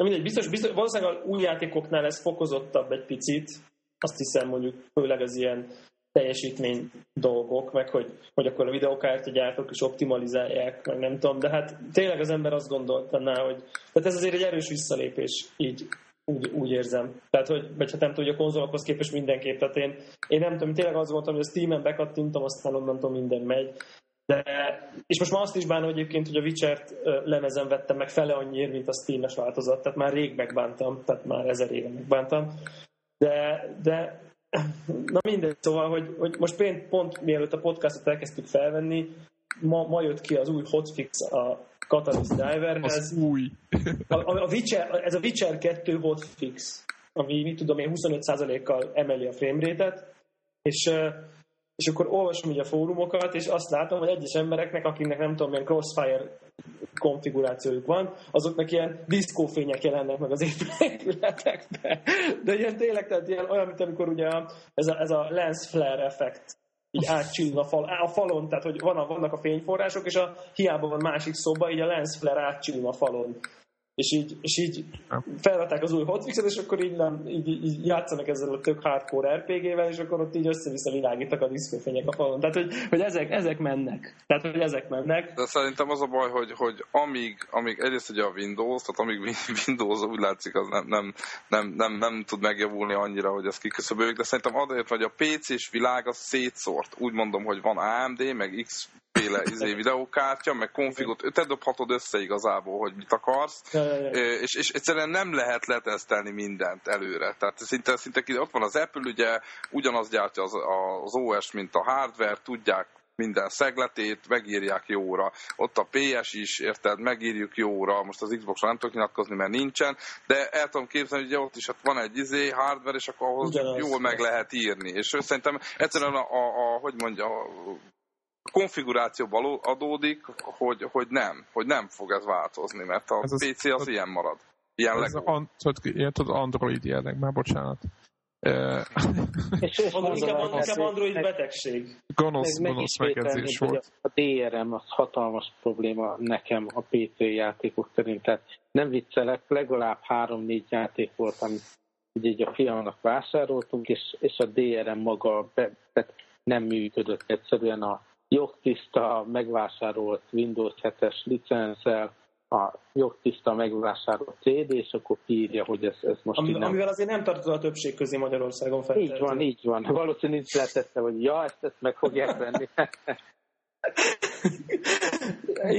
Na mindegy, biztos, biztos, valószínűleg a új játékoknál ez fokozottabb egy picit, azt hiszem mondjuk főleg az ilyen teljesítmény dolgok, meg hogy, hogy akkor a videokártya gyártók is optimalizálják, nem tudom, de hát tényleg az ember azt gondoltaná, hogy tehát ez azért egy erős visszalépés, így úgy, úgy érzem. Tehát, hogy, vagy hát nem tudom, hogy a konzolokhoz képest mindenképp. Tehát én, én nem tudom, tényleg az voltam, hogy a Steam-en bekattintom, aztán onnantól minden megy. De, és most már azt is bánom egyébként, hogy a Witcher-t lemezen vettem meg fele annyiért, mint a Steam-es változat. Tehát már rég megbántam, tehát már ezer éve megbántam. De, de Na mindegy, szóval, hogy, hogy most pont, pont mielőtt a podcastot elkezdtük felvenni, ma, ma jött ki az új hotfix a Catalyst Driverhez. Az új. a, a, a Witcher, ez a Witcher 2 hotfix, ami, mit tudom én, 25%-kal emeli a framerate-et, és és akkor olvasom így a fórumokat, és azt látom, hogy egyes embereknek, akiknek nem tudom, milyen crossfire konfigurációjuk van, azoknak ilyen diszkófények jelennek meg az épületekbe. De ilyen tényleg, tehát ilyen olyan, mint amikor ugye ez a, ez a lens flare effekt így átcsillan a, fal, a falon, tehát hogy van a, vannak a fényforrások, és a hiába van másik szoba, így a lens flare átcsillan a falon és így, és így felvetták az új hotfixet, és akkor így, nem, így, így játszanak ezzel a tök hardcore RPG-vel, és akkor ott így össze-vissza világítak a diszkófények a falon. Tehát, hogy, hogy ezek, ezek mennek. Tehát, hogy ezek mennek. De szerintem az a baj, hogy, hogy amíg, amíg egyrészt ugye a Windows, tehát amíg Windows úgy látszik, az nem, nem, nem, nem, nem tud megjavulni annyira, hogy ez kiküszöböljük, de szerintem azért, hogy a PC-s világ az szétszórt. Úgy mondom, hogy van AMD, meg X féle izé, videókártya, meg konfigot, te dobhatod össze igazából, hogy mit akarsz, ja, ja, ja. És, és egyszerűen nem lehet letesztelni mindent előre. Tehát szinte, szinte ott van az Apple, ugye ugyanaz gyártja az, az OS, mint a hardware, tudják minden szegletét, megírják jóra. Ott a PS is, érted, megírjuk jóra, most az Xbox-on nem tudok nyilatkozni, mert nincsen, de el tudom képzelni, hogy ott is hát van egy izé, hardware, és akkor ahhoz Ugyanaz. jól meg lehet írni. És szerintem egyszerűen a, a, a hogy mondja, konfigurációból adódik, hogy, hogy nem, hogy nem fog ez változni, mert a ez PC az, az ilyen marad. Ilyen ez an, tudod, Android jelleg, már bocsánat. és inkább, inkább Android betegség. Gonosz, meg, gonosz megjegyzés volt. A DRM az hatalmas probléma nekem a PC játékok szerint. Tehát nem viccelek, legalább három-négy játék volt, amit így a fiamnak vásároltunk, és, és a DRM maga be, be, nem működött egyszerűen a jogtiszta megvásárolt Windows 7-es licenszel, a jogtiszta megvásárolt CD, és akkor kiírja, hogy ez, ez most Ami, nem... Amivel azért nem tartozol a többség közé Magyarországon fel. Így van, így van. Valószínűleg nincs letette, hogy ja, ezt, ezt meg fogják venni.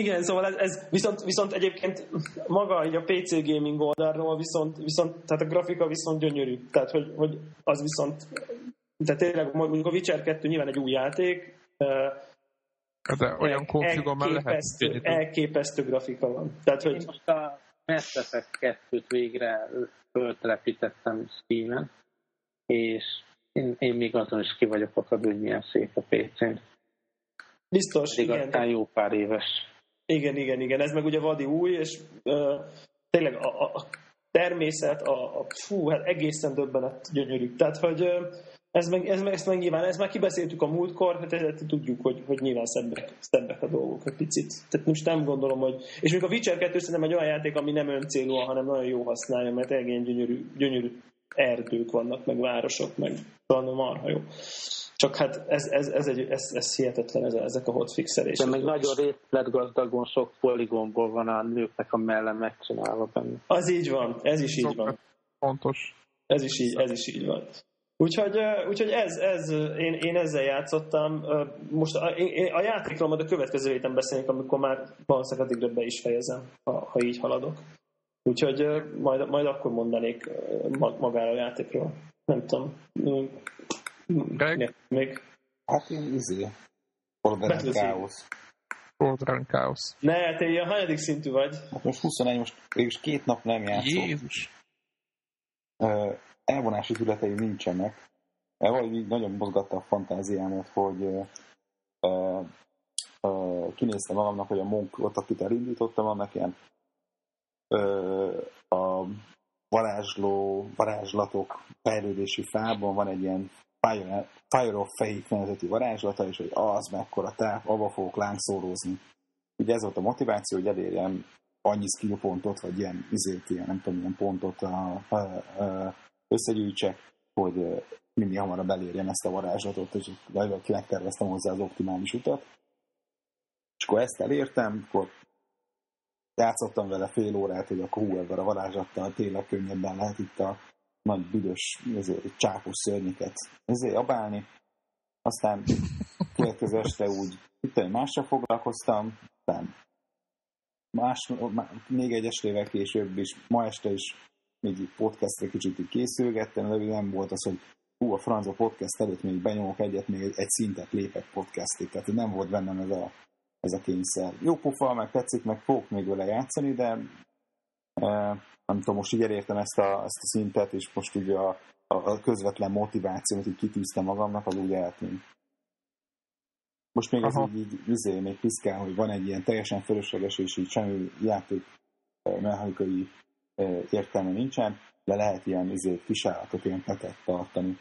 Igen, szóval ez, ez viszont, viszont egyébként maga a PC gaming oldalról viszont, viszont tehát a grafika viszont gyönyörű. Tehát, hogy, hogy az viszont tehát tényleg mondjuk a Witcher 2 nyilván egy új játék, de olyan konfigon már lehet. Elképesztő grafika van. Tehát, hogy... Én most a Mass Effect 2-t végre föltelepítettem Steam-en, és én, én még azon is ki vagyok akadva, hogy milyen szép a PC-n. Biztos, Pedig igen. Aztán jó pár éves. Igen, igen, igen. Ez meg ugye vadi új, és uh, tényleg a, a természet, a, a fú, hát egészen döbbenet gyönyörű. Tehát, hogy uh, ez meg, ez, ezt meg nyilván, ezt már kibeszéltük a múltkor, hát ezt tudjuk, hogy, hogy nyilván szebbek, szebbek a dolgok egy picit. Tehát most nem gondolom, hogy... És még a Witcher 2 szerintem egy olyan játék, ami nem öncélú, hanem nagyon jó használja, mert egész gyönyörű, gyönyörű erdők vannak, meg városok, meg talán marha jó. Csak hát ez, ez, ez, egy, ez, ez hihetetlen, ez, ezek a hotfixelések. De meg nagyon részletgazdagon sok poligonból van a nőknek a melle megcsinálva benne. Az így van, ez is így van. Fontos. Ez is így, ez is így van. Úgyhogy, úgyhogy ez, ez én, én ezzel játszottam. Most a, én, a játékról majd a következő héten beszélünk, amikor már valószínűleg addigra be is fejezem, ha, ha így haladok. Úgyhogy majd, majd akkor mondanék magára a játékról. Nem tudom. Greg? Még. Hát én izé. Order Battlefield. Chaos. Borderland Chaos. Ne, te ilyen hanyadik szintű vagy? Hát most 21, most végülis két nap nem játszom. Jézus. Ö, elvonási tületei nincsenek. El valahogy így nagyon mozgatta a fantáziámat, hogy ö, ö, kinéztem magamnak, hogy a Monk ott, akit elindítottam, annak ilyen ö, a varázsló, varázslatok fejlődési fában van egy ilyen Fire, Fire of Fate nevezeti varázslata, és hogy az mekkora táp, abba fogok lángszórózni. Ugye ez volt a motiváció, hogy elérjem annyi skill pontot, vagy ilyen izét, ilyen, nem tudom, ilyen pontot a, a, a, összegyűjtsek, hogy minél hamarabb elérjem ezt a varázslatot, és legalább megterveztem hozzá az optimális utat. És akkor ezt elértem, akkor játszottam vele fél órát, hogy akkor hú, ebben a varázslattal tényleg könnyebben lehet itt a nagy büdös, ezért, csápos szörnyeket ezért abálni. Aztán következő este úgy itt egy mással foglalkoztam, aztán más, má- még egy estével később is, ma este is még így podcastre kicsit így készülgettem, de nem volt az, hogy hú, a francia podcast előtt még benyomok egyet, még egy, egy szintet lépek podcastig, tehát hogy nem volt bennem ez a, ez a kényszer. Jó pofa, meg tetszik, meg fogok még vele játszani, de e, nem tudom, most így elértem ezt a, ezt a szintet, és most ugye a, a, a közvetlen motiváció, amit így kitűztem magamnak, az úgy eltűnt. Most még ez Aha. így, így izé, még piszkál, hogy van egy ilyen teljesen fölösleges, és így semmi játék eh, mechanikai értelme nincsen, de lehet ilyen izé, kisállatot, ilyen petet tartani.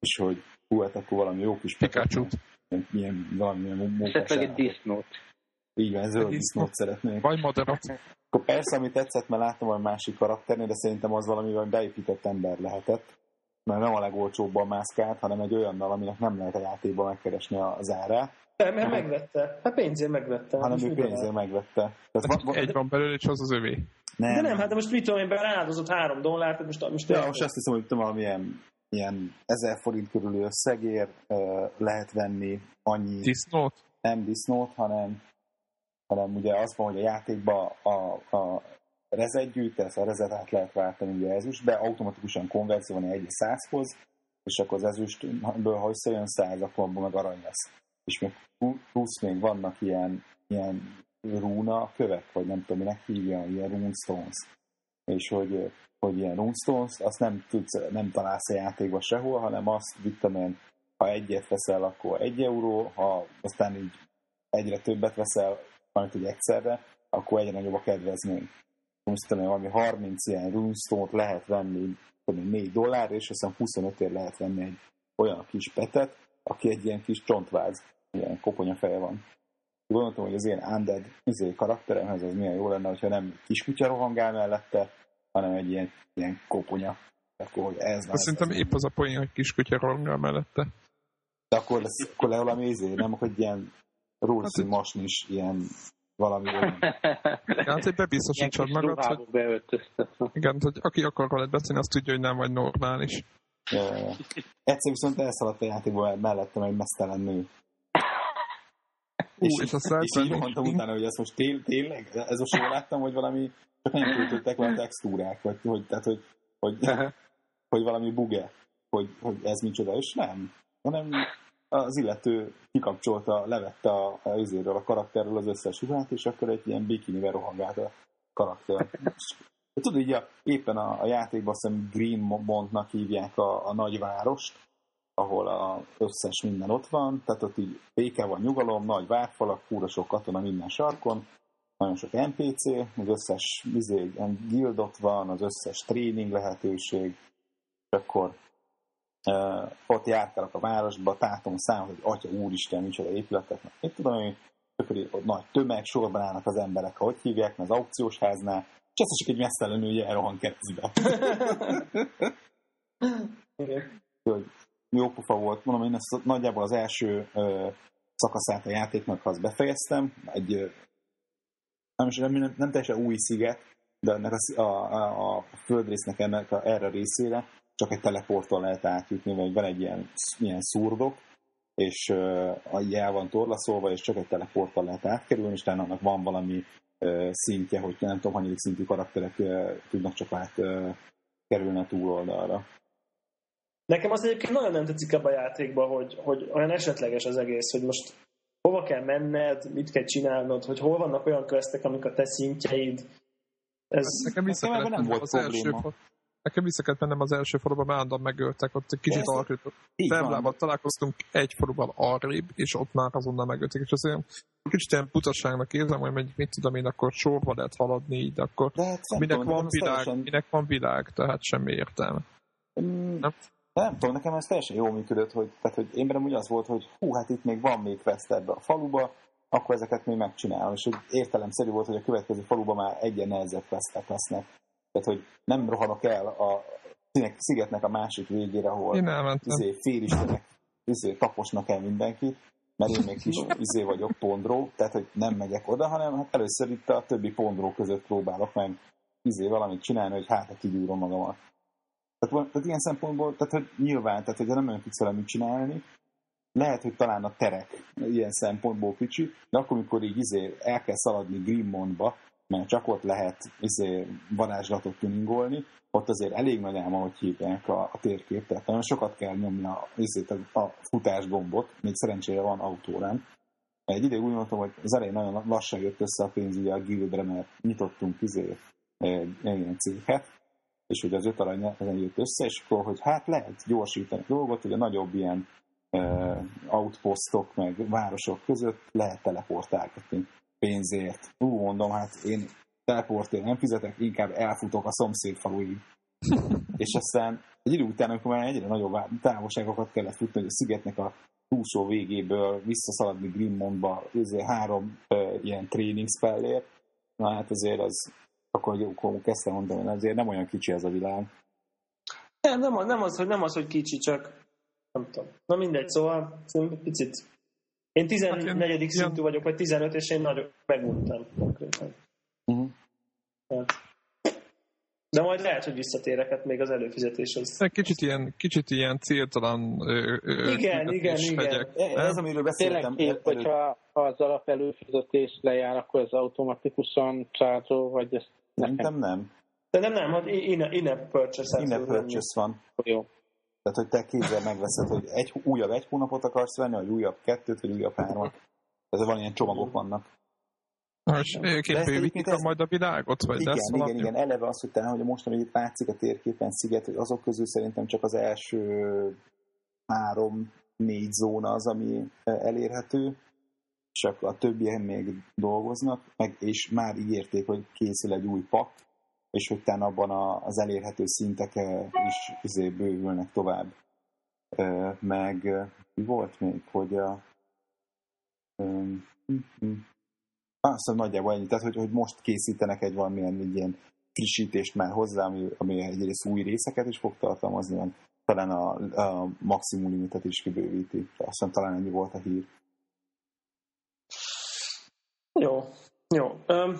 És hogy hú, hát akkor valami jó kis petet, Pikachu. ilyen, ilyen valamilyen Esetleg egy munkásállatot. disznót. Így van, zöld Egy disznót szeretnék. Vagy madarat. Akkor persze, ami tetszett, mert láttam a másik karakternél, de szerintem az valami olyan beépített ember lehetett. Mert nem a legolcsóbban mászkált, hanem egy olyannal, aminek nem lehet a játékban megkeresni az árát, Nem, mert megvette. Hát pénzért megvette. hanem Most ő pénzért megvette. Tehát va- va- Egy van belőle, és az az övé. nem, De nem, hát de most mit tudom én, beáldozott három dollárt, tehát most, most, Ja, most azt hiszem, hogy tudom, valamilyen ilyen ezer forint körüli összegért ö, lehet venni annyi, Disznót? nem disznót, hanem, hanem ugye az van, hogy a játékban a, a rezet gyűjtesz, a rezet át lehet váltani ugye ezüstbe, automatikusan konverzió van egy 1 100-hoz, és akkor az ezüstből, ha összejön 100, akkor abból meg arany lesz. És még plusz még vannak ilyen, ilyen rúna kövek, vagy nem tudom, minek hívja, ilyen runestones. És hogy, hogy ilyen runestones, azt nem, tudsz, nem találsz a játékban sehol, hanem azt, mit tudom én, ha egyet veszel, akkor egy euró, ha aztán így egyre többet veszel, majd hogy egyszerre, akkor egyre nagyobb a kedvezmény. Most tudom, valami 30 ilyen runestone-t lehet venni, tudom, én, 4 dollár, és aztán 25 ér lehet venni egy olyan kis petet, aki egy ilyen kis csontváz, ilyen koponya feje van. Gondoltam, hogy az ilyen undead izé, karakteremhez az milyen jó lenne, hogyha nem kiskutya rohangál mellette, hanem egy ilyen, ilyen koponya. Akkor hogy ez Azt szerintem épp az a poén, hogy kiskutya rohangál mellette. De akkor lesz, akkor le valami izé, nem, akkor egy ilyen rózszín masnis, ilyen valami olyan. Hát, hogy bebiztosítsad magad, hogy, igen, hogy aki akar veled beszélni, azt tudja, hogy nem vagy normális. Ö, Egyszer viszont elszaladt a játékból mellettem egy mesztelen nő. Ú, és aztán és így mondtam utána, hogy ez most tél, tényleg? Ez most jól láttam, hogy valami csak nem töltöttek vele textúrák, vagy hogy, tehát, hogy, hogy, hogy valami buge, hogy, hogy ez micsoda, és nem, hanem az illető kikapcsolta, levette a, a, üzéről, a karakterről az összes ruhát, és akkor egy ilyen bikinivel rohangált a karakter. Tudod, így a, éppen a, a játékban azt hiszem Greenmontnak hívják a, a nagyvárost, ahol az összes minden ott van, tehát ott így béke van, nyugalom, nagy várfalak, fúra sok katona minden sarkon, nagyon sok NPC, az összes izé, guild ott van, az összes tréning lehetőség, és akkor uh, ott járkálok a városba, tátom számot, hogy atya úristen, micsoda épületek, mit tudom én, így ott nagy tömeg, sorban állnak az emberek, hogy hívják, az aukciós háznál, és ezt csak egy mesztelenül elrohan keresztbe. Hogy jó pofa volt. Mondom, én ezt nagyjából az első ö, szakaszát a játéknak, az befejeztem. Egy, nem, nem, nem teljesen új sziget, de ennek a, a, a, a földrésznek ennek a, erre részére csak egy teleporttal lehet átjutni, vagy van egy ilyen, ilyen szurdok, és uh, el van torlaszolva, és csak egy teleporttal lehet átkerülni, és talán annak van valami uh, szintje, hogy nem tudom, hanyadik szintű karakterek uh, tudnak csak át kerülni a túloldalra. Nekem az egyébként nagyon nem tetszik ebben a játékban, hogy, hogy olyan esetleges az egész, hogy most hova kell menned, mit kell csinálnod, hogy hol vannak olyan köztek, amik a te szintjeid. Ez nekem vissza nem volt az probléma. első, Nekem vissza kellett mennem az első faluba, mert állandóan megöltek, ott egy kicsit arrébb. Találkoztunk egy faluban arrébb, és ott már azonnal megöltek, és azért kicsit ilyen butaságnak érzem, hogy megy, mit tudom én, akkor sorba lehet haladni így, akkor hát minek, van világ, teljesen... minek van világ, tehát semmi értelme. Mm, nem? Nem tudom, nekem ez teljesen jól működött, hogy, tehát, hogy én úgy az volt, hogy hú, hát itt még van még quest ebbe a faluba, akkor ezeket még megcsinálom. És hogy értelemszerű volt, hogy a következő faluban már egyen nehezebb questek lesznek. Tehát, hogy nem rohanok el a szigetnek a másik végére, ahol izé, félistenek izé, taposnak el mindenkit, mert én még kis izé vagyok pondró, tehát hogy nem megyek oda, hanem hát először itt a többi pondró között próbálok meg izé valamit csinálni, hogy hát kigyúrom magamat. Tehát, tehát ilyen szempontból, tehát hogy nyilván, tehát hogy nem nagyon tudsz vele csinálni, lehet, hogy talán a terek ilyen szempontból kicsi, de akkor, amikor így izé el kell szaladni Grimmondba, mert csak ott lehet izé, varázslatot tuningolni, ott azért elég nagy ám, hogy hívják a, a térkép, tehát nagyon sokat kell nyomni a, izé, a futás gombot, még szerencsére van autórán. Egy ideig úgy mondtam, hogy az elején nagyon lassan jött össze a pénz ugye a guildre, mert nyitottunk izé, egy ilyen céget, és hogy az öt arany ezen jött össze, és akkor, hogy hát lehet gyorsítani a dolgot, hogy a nagyobb ilyen uh, outpostok, meg városok között lehet teleportálgatni pénzért. Ú, mondom, hát én teleportért nem fizetek, inkább elfutok a szomszéd faluig. és aztán egy idő után, amikor már egyre nagyobb távolságokat kellett futni, hogy a szigetnek a túlsó végéből visszaszaladni Grimmondba, ezért három uh, ilyen training spellért, na hát azért az, akkor, akkor kezdtem mondani, hogy azért nem olyan kicsi ez a világ. Nem, nem, az, nem, az, hogy, nem az, hogy kicsi, csak nem tudom. Na mindegy, szóval picit én 14. Hát én, szintű vagyok, vagy 15, és én nagyon meguntam konkrétan. Uh-huh. De majd lehet, hogy visszatérek, hát még az előfizetéshez. Kicsit ilyen, kicsit ilyen céltalan ö, ö, Igen, igen, igen. Ez, amiről beszéltem. Tényleg, hogyha ha az alap előfizetés lejár, akkor ez automatikusan csártó, vagy ezt Szerintem nem. De nem, nem, hát in-app purchase. In-app purchase van. Jó. Tehát, hogy te kézzel megveszed, hogy egy, újabb egy hónapot akarsz venni, vagy újabb kettőt, vagy újabb hármat. Ez van ilyen csomagok vannak. Most egyébként bővítik ezt... majd a világot? Vagy igen, lesz igen, igen. Eleve az, hogy talán, hogy most, hogy itt látszik a térképen sziget, hogy azok közül szerintem csak az első három-négy zóna az, ami elérhető, csak a többiek még dolgoznak, meg, és már ígérték, hogy készül egy új pak, és hogy utána abban az elérhető szintek is izé bővülnek tovább. Meg volt még, hogy a azt hiszem nagyjából ennyi, tehát hogy, hogy most készítenek egy valamilyen egy ilyen frissítést már hozzá, ami, ami egyrészt új részeket is fog tartalmazni, talán a, a maximum limitet is kibővíti. Azt talán ennyi volt a hír. Jó, jó. Um,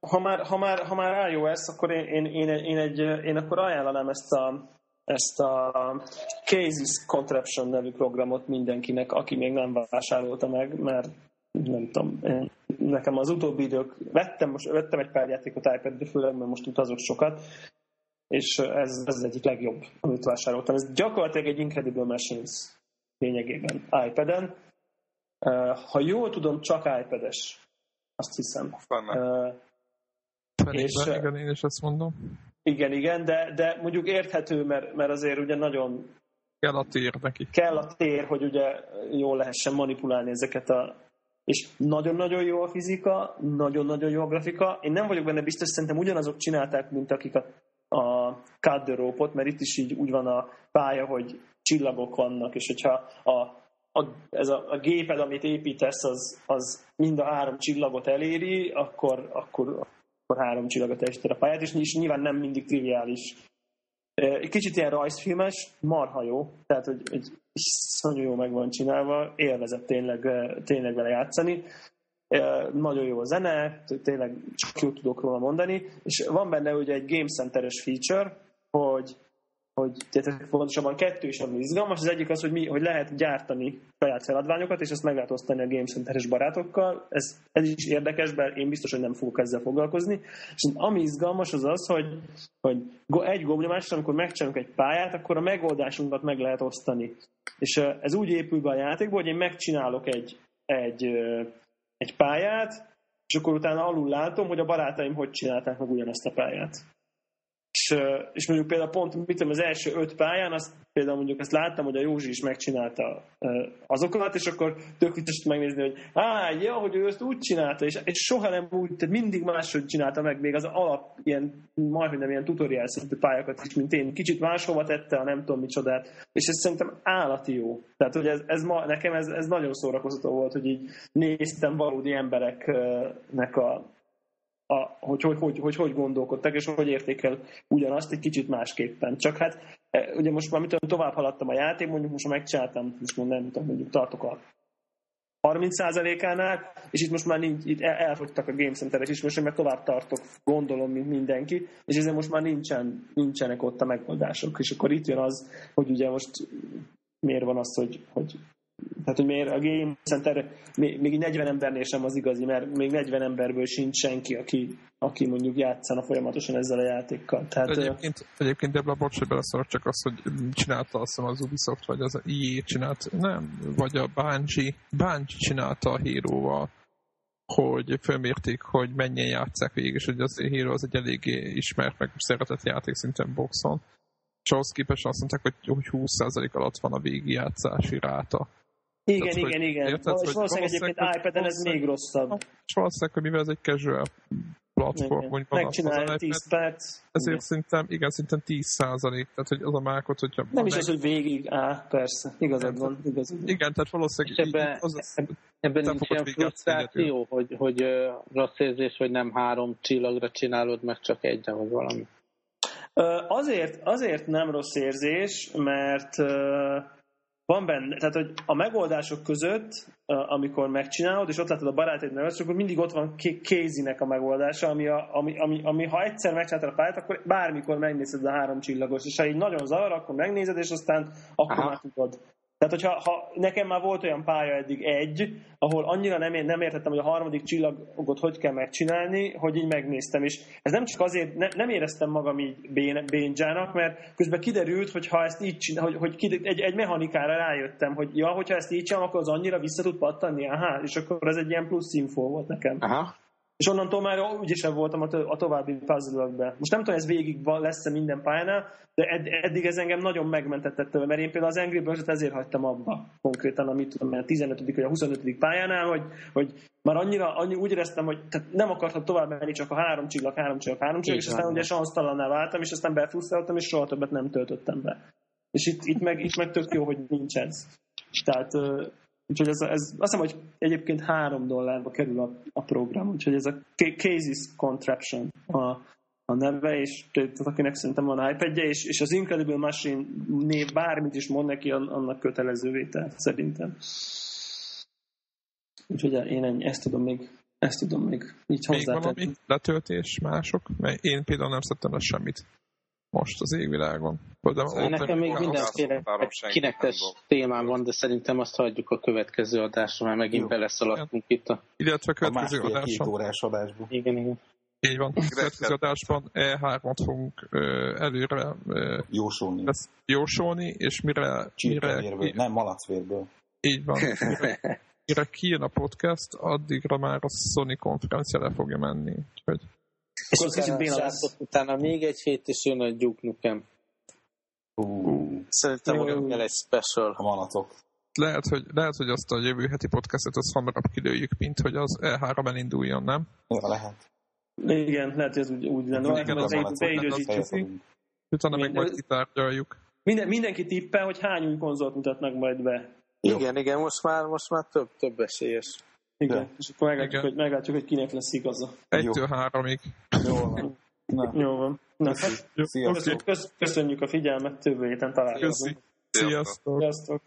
ha már, ha már, ha már iOS, akkor én, én, én, én, egy, én akkor ajánlanám ezt a, ezt a Cases Contraption nevű programot mindenkinek, aki még nem vásárolta meg, mert nem tudom, én, nekem az utóbbi idők, vettem, most, vettem egy pár játékot iPad-re, főleg, mert most utazok sokat, és ez, ez az egyik legjobb, amit vásároltam. Ez gyakorlatilag egy Incredible Machines lényegében iPad-en. Ha jól tudom, csak iPad-es, azt hiszem. És, igen, én is ezt mondom. Igen, igen, de, de mondjuk érthető, mert, mert azért ugye nagyon... Kell a tér neki. Kell a tér, hogy ugye jól lehessen manipulálni ezeket a... És nagyon-nagyon jó a fizika, nagyon-nagyon jó a grafika. Én nem vagyok benne biztos, szerintem ugyanazok csinálták, mint akik a, a Cut the Rope-ot, mert itt is így úgy van a pálya, hogy csillagok vannak, és hogyha a, a, ez a, a géped, amit építesz, az, az mind a három csillagot eléri, akkor, akkor, akkor három csillagot teljesített a pályát, és nyilván nem mindig triviális Egy kicsit ilyen rajzfilmes, marha jó, tehát hogy, hogy iszonyú jó meg van csinálva, élvezett tényleg, tényleg vele játszani. Nagyon jó a zene, tényleg csak jót tudok róla mondani, és van benne ugye egy Game Center-es feature, hogy hogy tehát pontosabban kettő is ami izgalmas. Az egyik az, hogy, mi, hogy lehet gyártani saját feladványokat, és ezt meg lehet osztani a Game Center-es barátokkal. Ez, ez is érdekes, mert én biztos, hogy nem fogok ezzel foglalkozni. És ami izgalmas az az, hogy, hogy egy gombnyomásra, amikor megcsinálunk egy pályát, akkor a megoldásunkat meg lehet osztani. És ez úgy épül be a játékból, hogy én megcsinálok egy, egy, egy pályát, és akkor utána alul látom, hogy a barátaim hogy csinálták meg ugyanazt a pályát és, és mondjuk például pont mit tudom, az első öt pályán, azt például mondjuk ezt láttam, hogy a Józsi is megcsinálta azokat, és akkor tök vicces megnézni, hogy á, ja, hogy ő ezt úgy csinálta, és, és soha nem úgy, tehát mindig máshogy csinálta meg még az alap, ilyen, majdnem nem ilyen tutoriál szintű pályákat is, mint én. Kicsit máshova tette a nem tudom micsodát, és ez szerintem állati jó. Tehát, hogy ez, ez ma, nekem ez, ez nagyon szórakoztató volt, hogy így néztem valódi embereknek a, a, hogy, hogy, hogy, hogy, hogy gondolkodtak, és hogy értékel ugyanazt egy kicsit másképpen. Csak hát e, ugye most már mit tovább haladtam a játék, mondjuk most megcsináltam, most mondom, nem tudom, mondjuk tartok a 30%-ánál, és itt most már nincs, itt elfogytak a Game Center-ek is, most én meg tovább tartok, gondolom, mint mindenki, és ezért most már nincsen, nincsenek ott a megoldások. És akkor itt jön az, hogy ugye most miért van az, hogy, hogy tehát, hogy miért a Game Center még, még 40 embernél sem az igazi, mert még 40 emberből sincs senki, aki, aki mondjuk játszana folyamatosan ezzel a játékkal. Tehát, egyébként, egyébként Debla, bocs, hogy beleszólok, csak azt, hogy csinálta azt az Ubisoft, vagy az EA csinált, nem, vagy a Bungie, Bungie csinálta a híróval, hogy fölmérték, hogy mennyien játszák végig, és hogy az Hero az egy eléggé ismert, meg szeretett játék szinten boxon. És ahhoz képest azt mondták, hogy 20% alatt van a végigjátszási ráta. Igen, Tehát, igen, igen. Érted, és valószínűleg egyébként iPad-en ez még rosszabb. És valószínűleg, hogy mivel ez egy casual platform, hogy van Megcsinálja az 10 perc. Ezért igen. szerintem, igen, szerintem 10 százalék, tehát hogy az a márkot, hogyha... Nem is meg... az, hogy végig, á, persze, igazad van, igazad van. Igen, tehát valószínűleg... És ebben, az, az, ebben nincs ilyen frusztráció, hogy, hogy uh, rossz érzés, hogy nem három csillagra csinálod, meg csak egyre, vagy valami. Uh, azért, azért nem rossz érzés, mert uh, van benne, tehát hogy a megoldások között, amikor megcsinálod, és ott látod a barátaid meg, akkor mindig ott van Kézinek a megoldása, ami, a, ami, ami, ami, ha egyszer megcsináltad a pályát, akkor bármikor megnézed a három csillagos, és ha így nagyon zavar, akkor megnézed, és aztán akkor Aha. már tudod. Tehát, hogyha ha nekem már volt olyan pálya eddig egy, ahol annyira nem, nem értettem, hogy a harmadik csillagot hogy kell megcsinálni, hogy így megnéztem. És ez nem csak azért, ne, nem éreztem magam így bénjának, mert közben kiderült, hogy ha ezt így csinál, hogy, hogy egy, egy mechanikára rájöttem, hogy ja, hogyha ezt így csinálom, akkor az annyira vissza tud pattanni, aha, és akkor ez egy ilyen plusz info volt nekem. Aha. És onnantól már ügyesebb voltam a, to- a további puzzle Most nem tudom, ez végig lesz-e minden pályánál, de ed- eddig ez engem nagyon megmentetett tőle, mert én például az Angry birds ezért hagytam abba konkrétan, amit tudom, mert a 15. vagy a 25. pályánál, hogy, hogy már annyira, annyi, úgy éreztem, hogy tehát nem akartam tovább menni, csak a három csillag, három csillag, három csillag, és aztán ugye sansztalanná váltam, és aztán befrusztráltam, és soha többet nem töltöttem be. És itt, itt, meg, itt meg tök jó, hogy nincs ez. Tehát Úgyhogy ez, ez, azt hiszem, hogy egyébként három dollárba kerül a, a program, úgyhogy ez a Cases Contraption a, a neve, és tehát akinek szerintem van iPad-je, és, és az Incredible Machine név bármit is mond neki, annak kötelezővé, tehát szerintem. Úgyhogy én ennyi, ezt tudom még, ezt tudom még így hozzátenni. Még valami letöltés mások? Mert én például nem szedtem le semmit most az égvilágon. De szóval Nekem még mindenféle kinektes témám van, de szerintem azt hagyjuk a következő adásra, mert megint beleszaladtunk itt a... Illetve a következő a adásban. órás adásban. Igen, igen. Így van. A következő adásban E3-at fogunk uh, előre uh, jósolni. jósolni, és mire... mire nem malacvérből. Így van. Mire, mire kijön a podcast, addigra már a Sony konferencia le fogja menni. Úgyhogy és utána, kicsit lesz. utána még egy hét, és jön a Duke Nukem. Uh, Szerintem olyan kell egy special. A malatok. Lehet hogy, lehet, hogy azt a jövő heti podcastet az hamarabb kilőjük, mint hogy az E3 elinduljon, nem? Ja, lehet. Igen, lehet, hogy ez úgy, úgy lenne. Igen, az beidőzítjük. Utána meg majd kitárgyaljuk. Minden, mindenki tippel, hogy hány új konzolt mutatnak majd be. Igen, igen, most már, most már több, több esélyes. Igen, De. és akkor meglátjuk, Hogy, meglátjuk, hogy kinek lesz igaza. Egytől háromig. Jó van. Na. Jó van. Na, Köszi. Jó. Köszönjük, a figyelmet, jövő héten találkozunk. Sziasztok! Sziasztok.